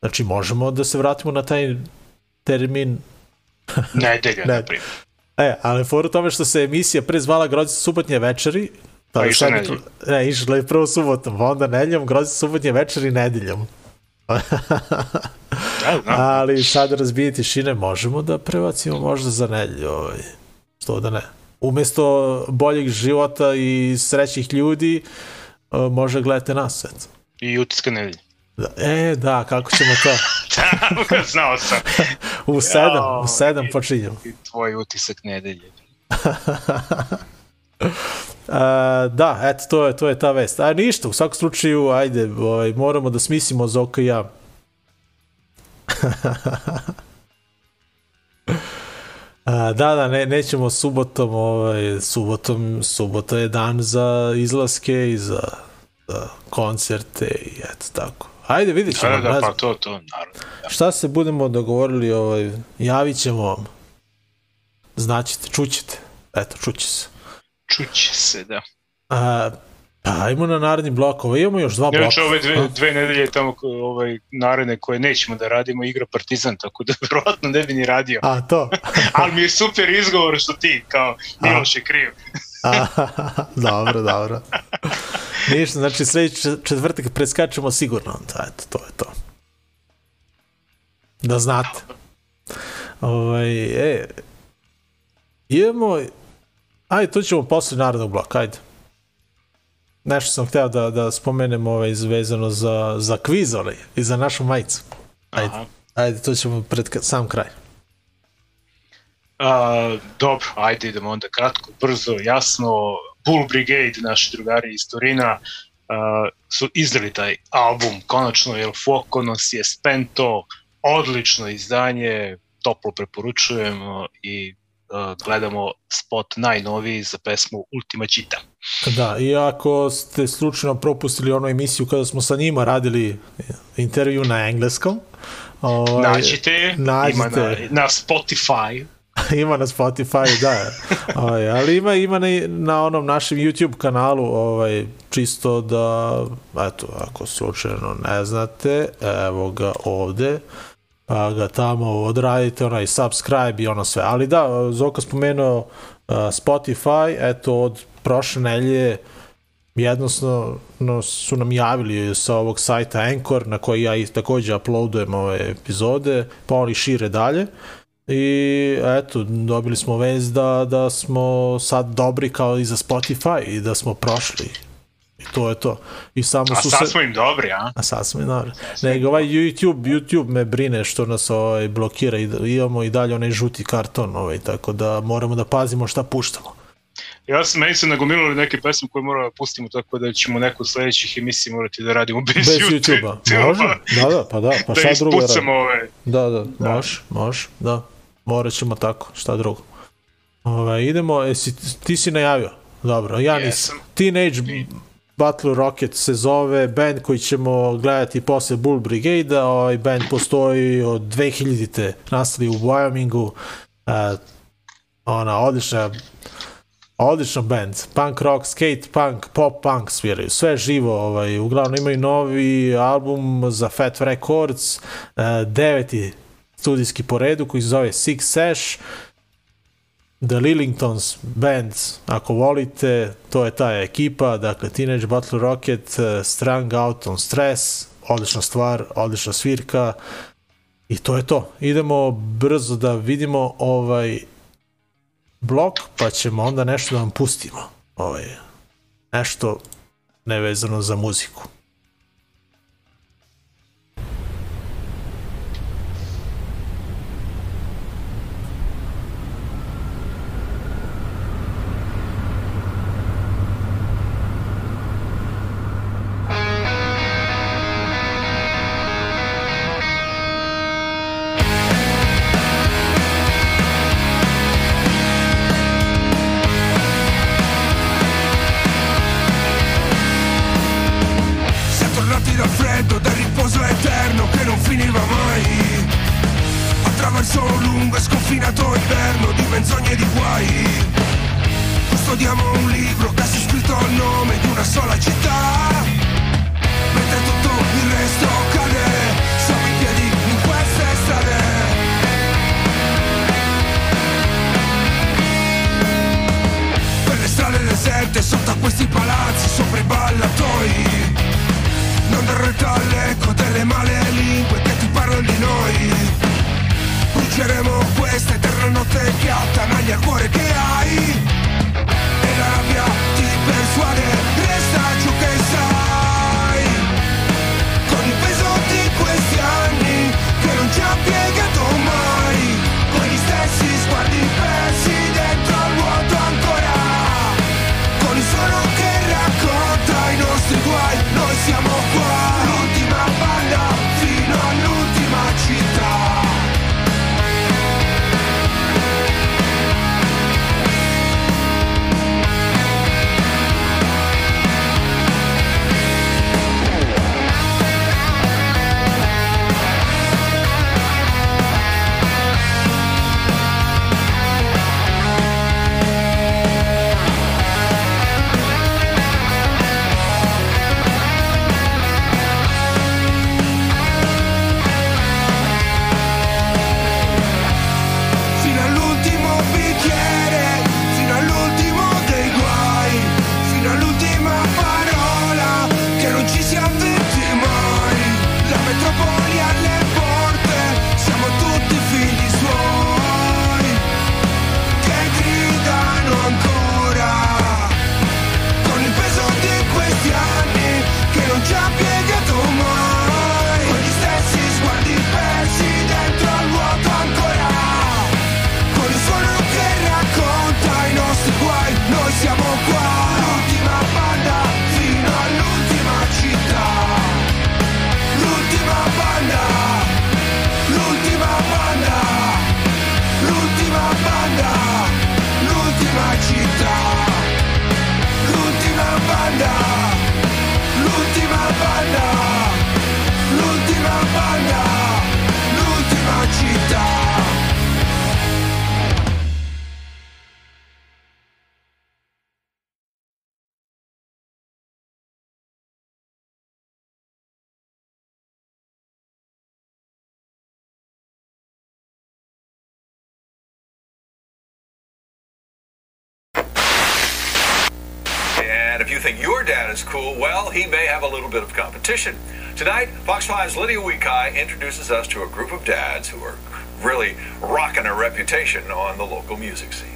Znači, možemo da se vratimo na taj termin (laughs) Nedelja, Ne. na primjer. E, ali for u tome što se emisija pre zvala Grozice subotnje večeri, Pa je išla nedeljom. Ne, išla je prvo subotom, pa onda nedeljom, Grozice subotnje večeri nedeljom. Da, da. Ali sad razbije tišine možemo da prebacimo možda za nedelju. Ovaj. Što da ne. Umesto boljeg života i srećih ljudi, uh, može gledate nas. Eto. I utiska nedelje. Da, e, da, kako ćemo to? (laughs) Da, znao sam. U sedam, Jao, u sedam i- počinjemo. I tvoj utisak nedelje. (laughs) A, da, eto, to je, to je ta vest. A ništa, u svakom slučaju, ajde, ovaj, moramo da smislimo Zoka i ja. (laughs) A, da, da, ne, nećemo subotom, ovaj, subotom, subota je dan za izlaske i za, za koncerte i eto tako. Ajde, vidit ćemo. Da, ne da, znam. pa to, to, naravno. Da. Šta se budemo dogovorili, ovaj, javit ćemo vam. Znaćete, čućete. Eto, čuće se. Čuće se, da. A, pa ajmo na naredni blok. Ovo imamo još dva bloka. Inače, ove dve, dve nedelje tamo ovaj, naredne koje nećemo da radimo igra Partizan, tako da (laughs) verovatno ne bi ni radio. A, to. (laughs) Ali mi je super izgovor što ti, kao, Miloš je kriv. (laughs) Dobro, dobro. Ništa, znači sledeći četvrtak preskačemo sigurno. Da, eto, to je to. Da znate. Ovaj, e, imamo, ajde, to ćemo posle narednog bloka, ajde. Nešto sam hteo da, da spomenem ovaj, vezano za, za kviz ovaj, i za našu majicu. Ajde, Aha. ajde, to ćemo pred sam kraj. A, dobro, ajde idemo onda kratko, brzo, jasno. Bull Brigade, naši drugari iz Turina, a, su izdali taj album, konačno, jer Fuoco nos je spento, odlično izdanje, toplo preporučujemo i gledamo spot najnoviji za pesmu Ultima Čita. Da, i ako ste slučajno propustili onu emisiju kada smo sa njima radili intervju na engleskom, ovaj, Nađite je, ima na, nađite. na Spotify, (laughs) ima na Spotify, da. ovaj, ali ima, ima na, na onom našem YouTube kanalu, ovaj, čisto da, eto, ako slučajno ne znate, evo ga ovde, pa ga tamo odradite, onaj subscribe i ono sve. Ali da, Zoka spomenuo uh, Spotify, eto, od prošle nelje jednostavno no, su nam javili sa ovog sajta Anchor na koji ja takođe uploadujem ove epizode, pa oni šire dalje. I eto, dobili smo vez da, da smo sad dobri kao i za Spotify i da smo prošli. I to je to. I samo a su sad se... smo im dobri, a? A sad smo i dobro. Nego ovaj YouTube, YouTube me brine što nas ovaj, blokira i da- imamo i dalje onaj žuti karton, ovaj, tako da moramo da pazimo šta puštamo. Ja sam, meni su nagomilali neke pesme koje moramo da pustimo, tako da ćemo neku od sledećih emisija morati da radimo bez, Bez YouTube-a. Može? Da, da, pa da. Pa da šta drugo da ispucamo radimo? ove. Da, da, može, može, da. Morat ćemo tako, šta drugo. Ove, idemo, esi, ti si najavio. Dobro, ja nisam. Jesam. Teenage Battle Rocket se zove, band koji ćemo gledati posle Bull Brigade-a, ovaj band postoji od 2000-te, nastali u Wyomingu, uh, ona odlična odličan band, punk rock, skate punk, pop punk sviraju, sve živo, ovaj, uglavnom imaju novi album za Fat Records, uh, deveti studijski po redu koji se zove Six Sash, The Lillingtons Band, ako volite, to je ta ekipa, dakle Teenage Battle Rocket, uh, Strung Out on Stress, odlična stvar, odlična svirka i to je to. Idemo brzo da vidimo ovaj blok, pa ćemo onda nešto da vam pustimo. Ovaj, nešto nevezano za muziku. is cool, well, he may have a little bit of competition. Tonight, Fox 5's Lydia Weekai introduces us to a group of dads who are really rocking a reputation on the local music scene.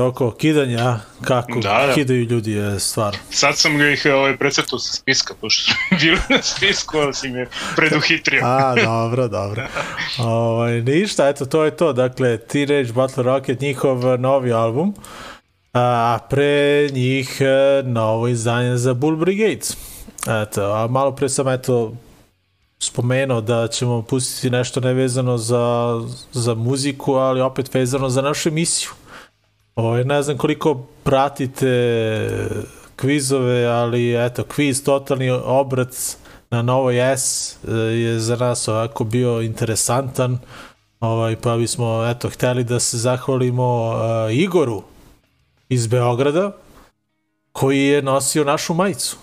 Za oko kidanja, kako Da, da. kidaju ljudi je stvar. Sad sam ga ih ovaj, precrtao sa spiska, pošto su bili na spisku, ali si me preduhitrio. A, dobro, dobro. Ovaj, ništa, eto, to je to. Dakle, Teenage Battle Rocket, njihov novi album, a pre njih e, novo izdanje za Bull Brigades. Eto, a malo pre sam, eto, spomenuo da ćemo pustiti nešto nevezano za, za muziku, ali opet vezano za našu emisiju. Ovaj, ne znam koliko pratite kvizove, ali eto, kviz Totalni obrac na Novoj S e, je za nas ovako bio interesantan, ovaj, pa bismo eto, hteli da se zahvalimo uh, Igoru iz Beograda, koji je nosio našu majicu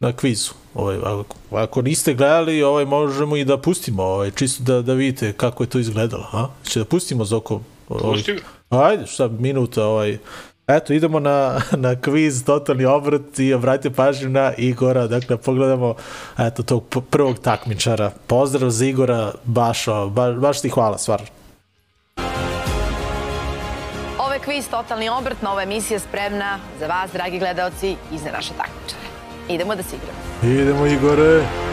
na kvizu. Ovaj, ako, ako niste gledali, ovaj, možemo i da pustimo, ovaj, čisto da, da vidite kako je to izgledalo. A? Će da pustimo za oko... Ovaj, Pusti ga. Ajde, šta, minuta, ovaj. Eto, idemo na, na kviz Totalni obrat i obratite pažnju na Igora, dakle, pogledamo eto, tog prvog takmičara. Pozdrav za Igora, baš, o, baš, baš ti hvala, stvarno. Ovo je kviz Totalni obrt, nova emisija spremna za vas, dragi gledaoci, i za naše takmičare. Idemo da se igramo. Idemo, Igore.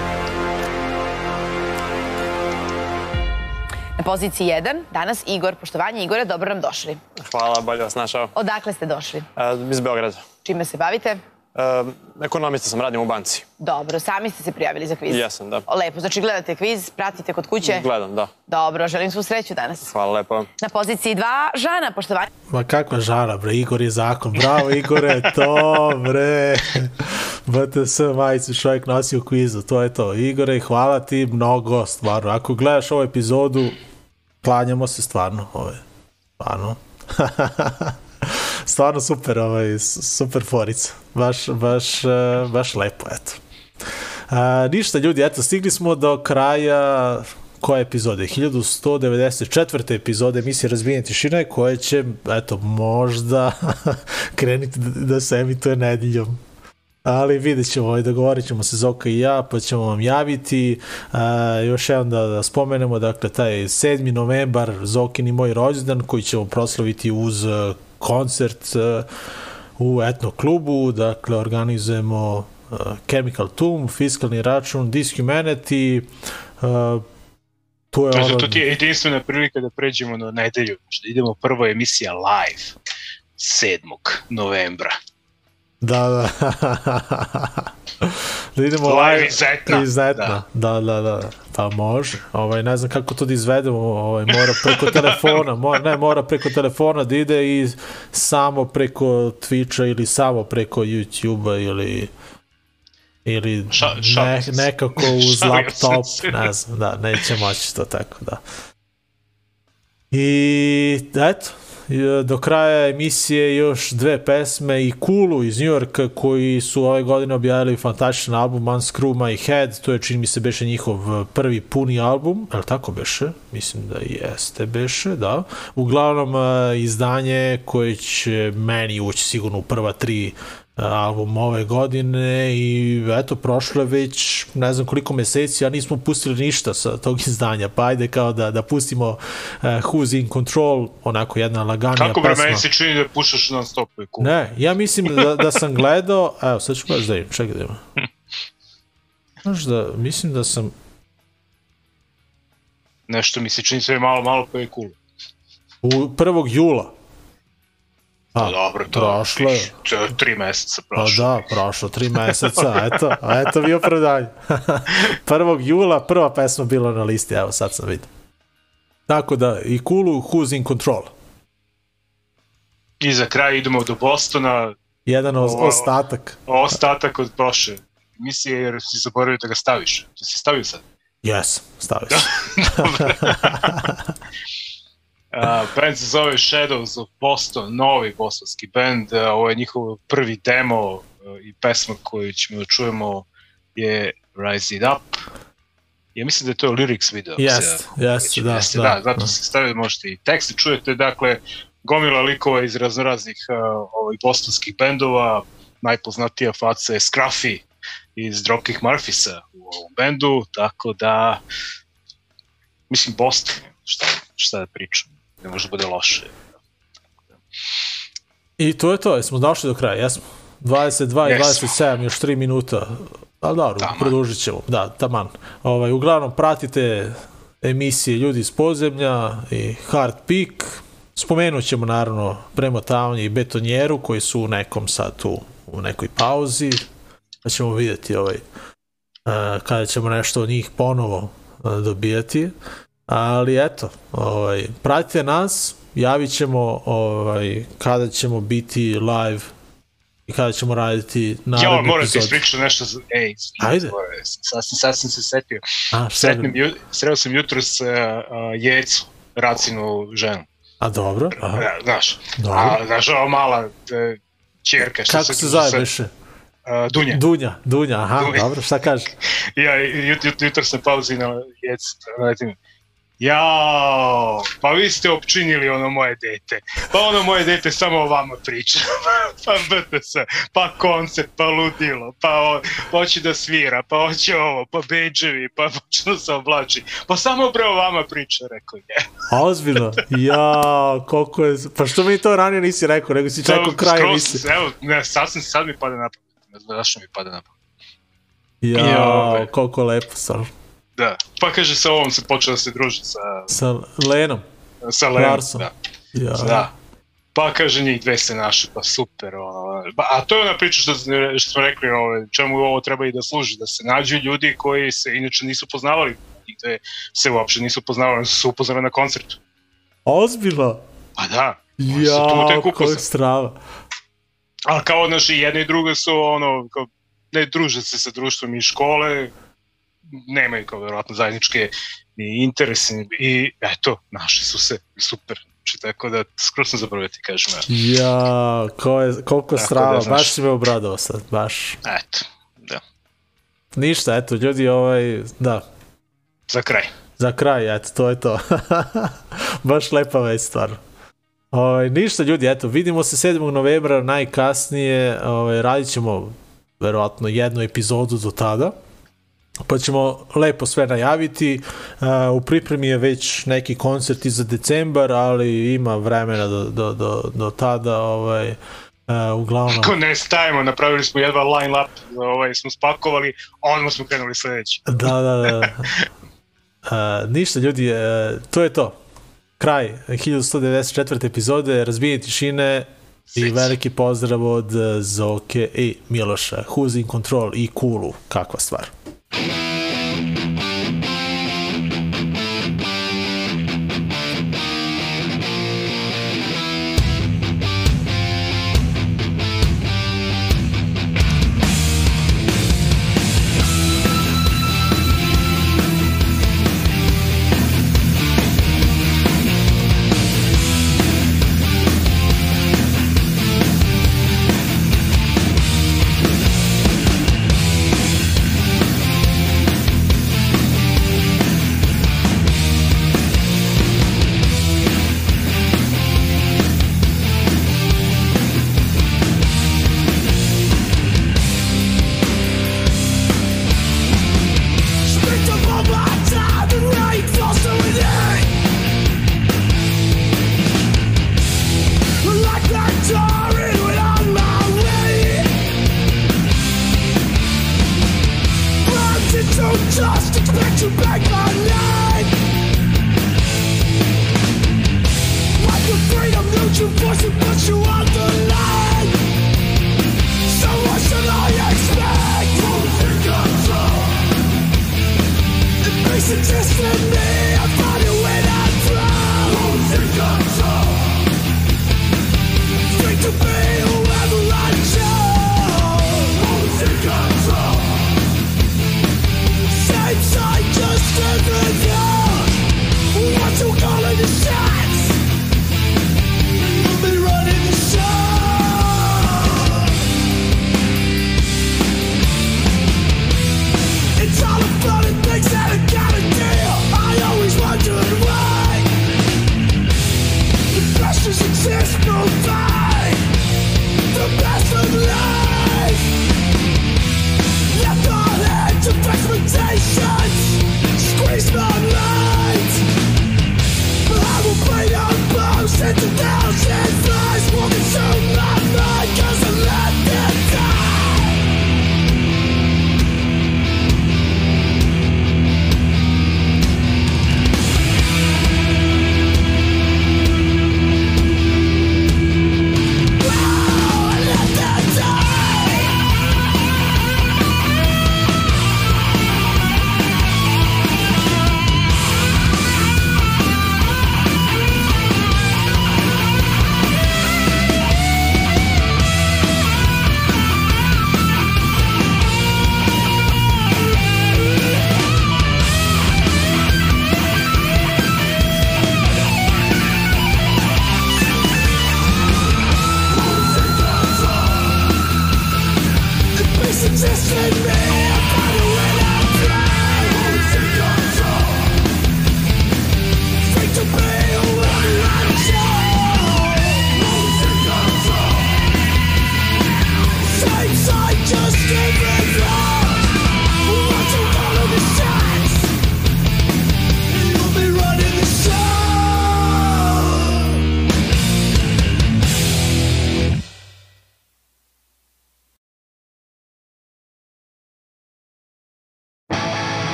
Na poziciji 1, danas Igor. Poštovanje Igore, dobro nam došli. Hvala, bolje vas našao. Odakle ste došli? E, iz Beograda. Čime se bavite? E, ekonomista sam, radim u banci. Dobro, sami ste se prijavili za kviz. Jesam, da. Lepo, znači gledate kviz, pratite kod kuće. Gledam, da. Dobro, želim svu sreću danas. Hvala lepo. Na poziciji 2, Žana, poštovanje. Ma kakva žara, bre, Igor je zakon. Bravo, Igore, (laughs) to, bre. BTS majicu čovjek nosi u kvizu, to je to. Igore, hvala ti mnogo, stvarno. Ako gledaš ovu epizodu, klanjamo se stvarno, ove, stvarno. (laughs) stvarno super, ovaj, super forica. Baš, baš, eh, baš lepo, eto. A, ništa ljudi, eto, stigli smo do kraja koje epizode? 1194. epizode emisije Razbijenje tišine koje će, eto, možda (laughs) krenuti da se emituje nedeljom. Ali vidjet ćemo, ovaj, dogovorit ćemo se Zoka i ja, pa ćemo vam javiti. A, još jednom da, da spomenemo, dakle, taj 7. novembar, Zokin i moj rođendan, koji ćemo proslaviti uz eh, koncert eh, u etno klubu, dakle, organizujemo uh, Chemical Tomb, fiskalni račun, Dishumanity, uh, to je ono... to ti je jedinstvena prilika da pređemo na nedelju. Idemo prva emisija live 7. novembra. Da, da. (laughs) da idemo Live iz Etna. Iz Etna. Da. da, da, da. Pa može. Ovaj, ne znam kako to da izvedemo. Ovaj, mora preko (laughs) telefona. Mora, ne, mora preko telefona da ide i samo preko Twitcha ili samo preko YouTube-a ili ili Ša- ne, nekako (laughs) uz laptop, ne znam, da, neće moći to tako, da. I eto, do kraja emisije još dve pesme i Kulu iz New Yorka koji su ove godine objavili fantastičan album Unscrew My Head, to je čini mi se beše njihov prvi puni album, je li tako beše? Mislim da jeste beše, da. Uglavnom e, izdanje koje će meni ući sigurno u prva tri e, album ove godine i eto, prošlo je već ne znam koliko meseci, a nismo pustili ništa sa tog izdanja, pa ajde kao da, da pustimo uh, Who's in Control, onako jedna laganija Kako bre, pesma. meni se čini da pušaš non stop i cool. Ne, ja mislim da, da sam gledao, evo sad ću baš da im, čekaj da ima. (laughs) Znaš da, mislim da sam, Nešto mi se čini sve malo, malo pa je cool. u 1. jula, Pa dobro, to prošlo je. tri meseca Pa prošlo. da, prošlo tri meseca, eto, a eto vi opravdanje. (laughs) 1. jula prva pesma bila na listi, evo sad sam vidio. Tako da, i Kulu, Who's in Control. I za kraj idemo do Bostona, Jedan Ovo- ostatak. ostatak od prošle emisije, jer si zaboravio da ga staviš. To si stavio sad. Jes, stavio sam. (laughs) (laughs) Uh, band se zove Shadows of Boston, novi bostonski band. Uh, ovo je njihov prvi demo uh, i pesma koju ćemo da čujemo je Rise It Up. Ja mislim da je to lyrics video. se- jest, da, jeste, da, da, zato da. se stavio, možete i tekst čujete, dakle, gomila likova iz raznoraznih uh, ovaj, bostonskih bendova, najpoznatija faca je Scruffy iz Dropkick Murphisa u ovom bendu, tako da mislim Boston, šta, šta da pričam, ne može da bude loše. I to je to, jesmo došli do kraja, jesmo. 22 i Jesmo. 27, još 3 minuta. Ali Taman. produžit ćemo. Da, taman. Ovaj, uglavnom, pratite emisije Ljudi iz podzemlja i Hard Peak. Spomenut ćemo naravno premotavanje i betonjeru koji su u nekom sad tu u nekoj pauzi. Pa ćemo vidjeti ovaj, e, kada ćemo nešto od njih ponovo e, dobijati. Ali eto, ovaj, pratite nas, javit ćemo ovaj, kada ćemo biti live i kada ćemo raditi Ja, naredni moram ti ispričati nešto. Za... Ej, Ajde. Sasvim, sasvim se setio. A, Sretnem, ju, sreo sam jutros uh, uh, jecu, racinu ženu. A dobro, aha, Ja, znaš, Dobro. a, znaš, ova mala e, čerka. što kako se zove beše? Uh, Dunja. Dunja, Dunja, aha, Dunja. dobro, šta kaže? (laughs) ja jut, jut, jutro sam pauzi na jec, letim. Jao, pa vi ste opčinili ono moje dete. Pa ono moje dete samo o vama priča. (laughs) pa BTS, pa koncert, pa ludilo, pa, o, pa hoće da svira, pa hoće ovo, pa beđevi, pa hoće da se oblači. Pa samo bre o vama priča, rekao je. Ozbiljno, ja, koliko je, pa što mi to ranije nisi rekao, nego si čekao kraj Skroz- emisije. Evo, ne, sasvim sad mi pada na pamet. Ne znam zašto mi pada na pamet. Ja, koliko lepo sam. Da, pa kaže sa ovom se počeo da se druži sa, Sa Lenom, sa Lenom. Larsom. Da. ja. Da. Pa kaže njih dve se naše, pa super. Ono. Ba, a to je ona priča što, što smo rekli, ovo, čemu ovo treba i da služi, da se nađu ljudi koji se inače nisu poznavali, dve se uopšte nisu poznavali, su se upoznali na koncertu. Ozbiljno, Pa da, ja, upoznali. strava. A kao naši jedna i druga su ono, kao, ne druže se sa društvom iz škole, nemaju kao verovatno zajedničke ni interese i eto, našli su se, super. Znači, tako da skoro sam zaboravio ti kažem. Ja, ko je, koliko Tako strava, da, znaš. baš si me obradao sad, baš. Eto, da. Ništa, eto, ljudi, ovaj, da, Za kraj. Za kraj, eto, to je to. (laughs) Baš lepa već stvarno. Ovaj, ništa ljudi, eto, vidimo se 7. novembra najkasnije, ovaj, radit ćemo verovatno jednu epizodu do tada, pa ćemo lepo sve najaviti. Uh, u pripremi je već neki koncert i za decembar, ali ima vremena do, do, do, do tada, ovaj, uh, uglavnom... Ako ne stajemo, napravili smo jedva line up, ovaj, smo spakovali, onda smo krenuli sledeći. Da, da, da. (laughs) Uh, ništa ljudi, uh, to je to. Kraj 1194. epizode Razbijenje tišine i veliki pozdrav od uh, Zoke i Miloša. Who's in control i Kulu. Kakva stvar. Yeah. (laughs)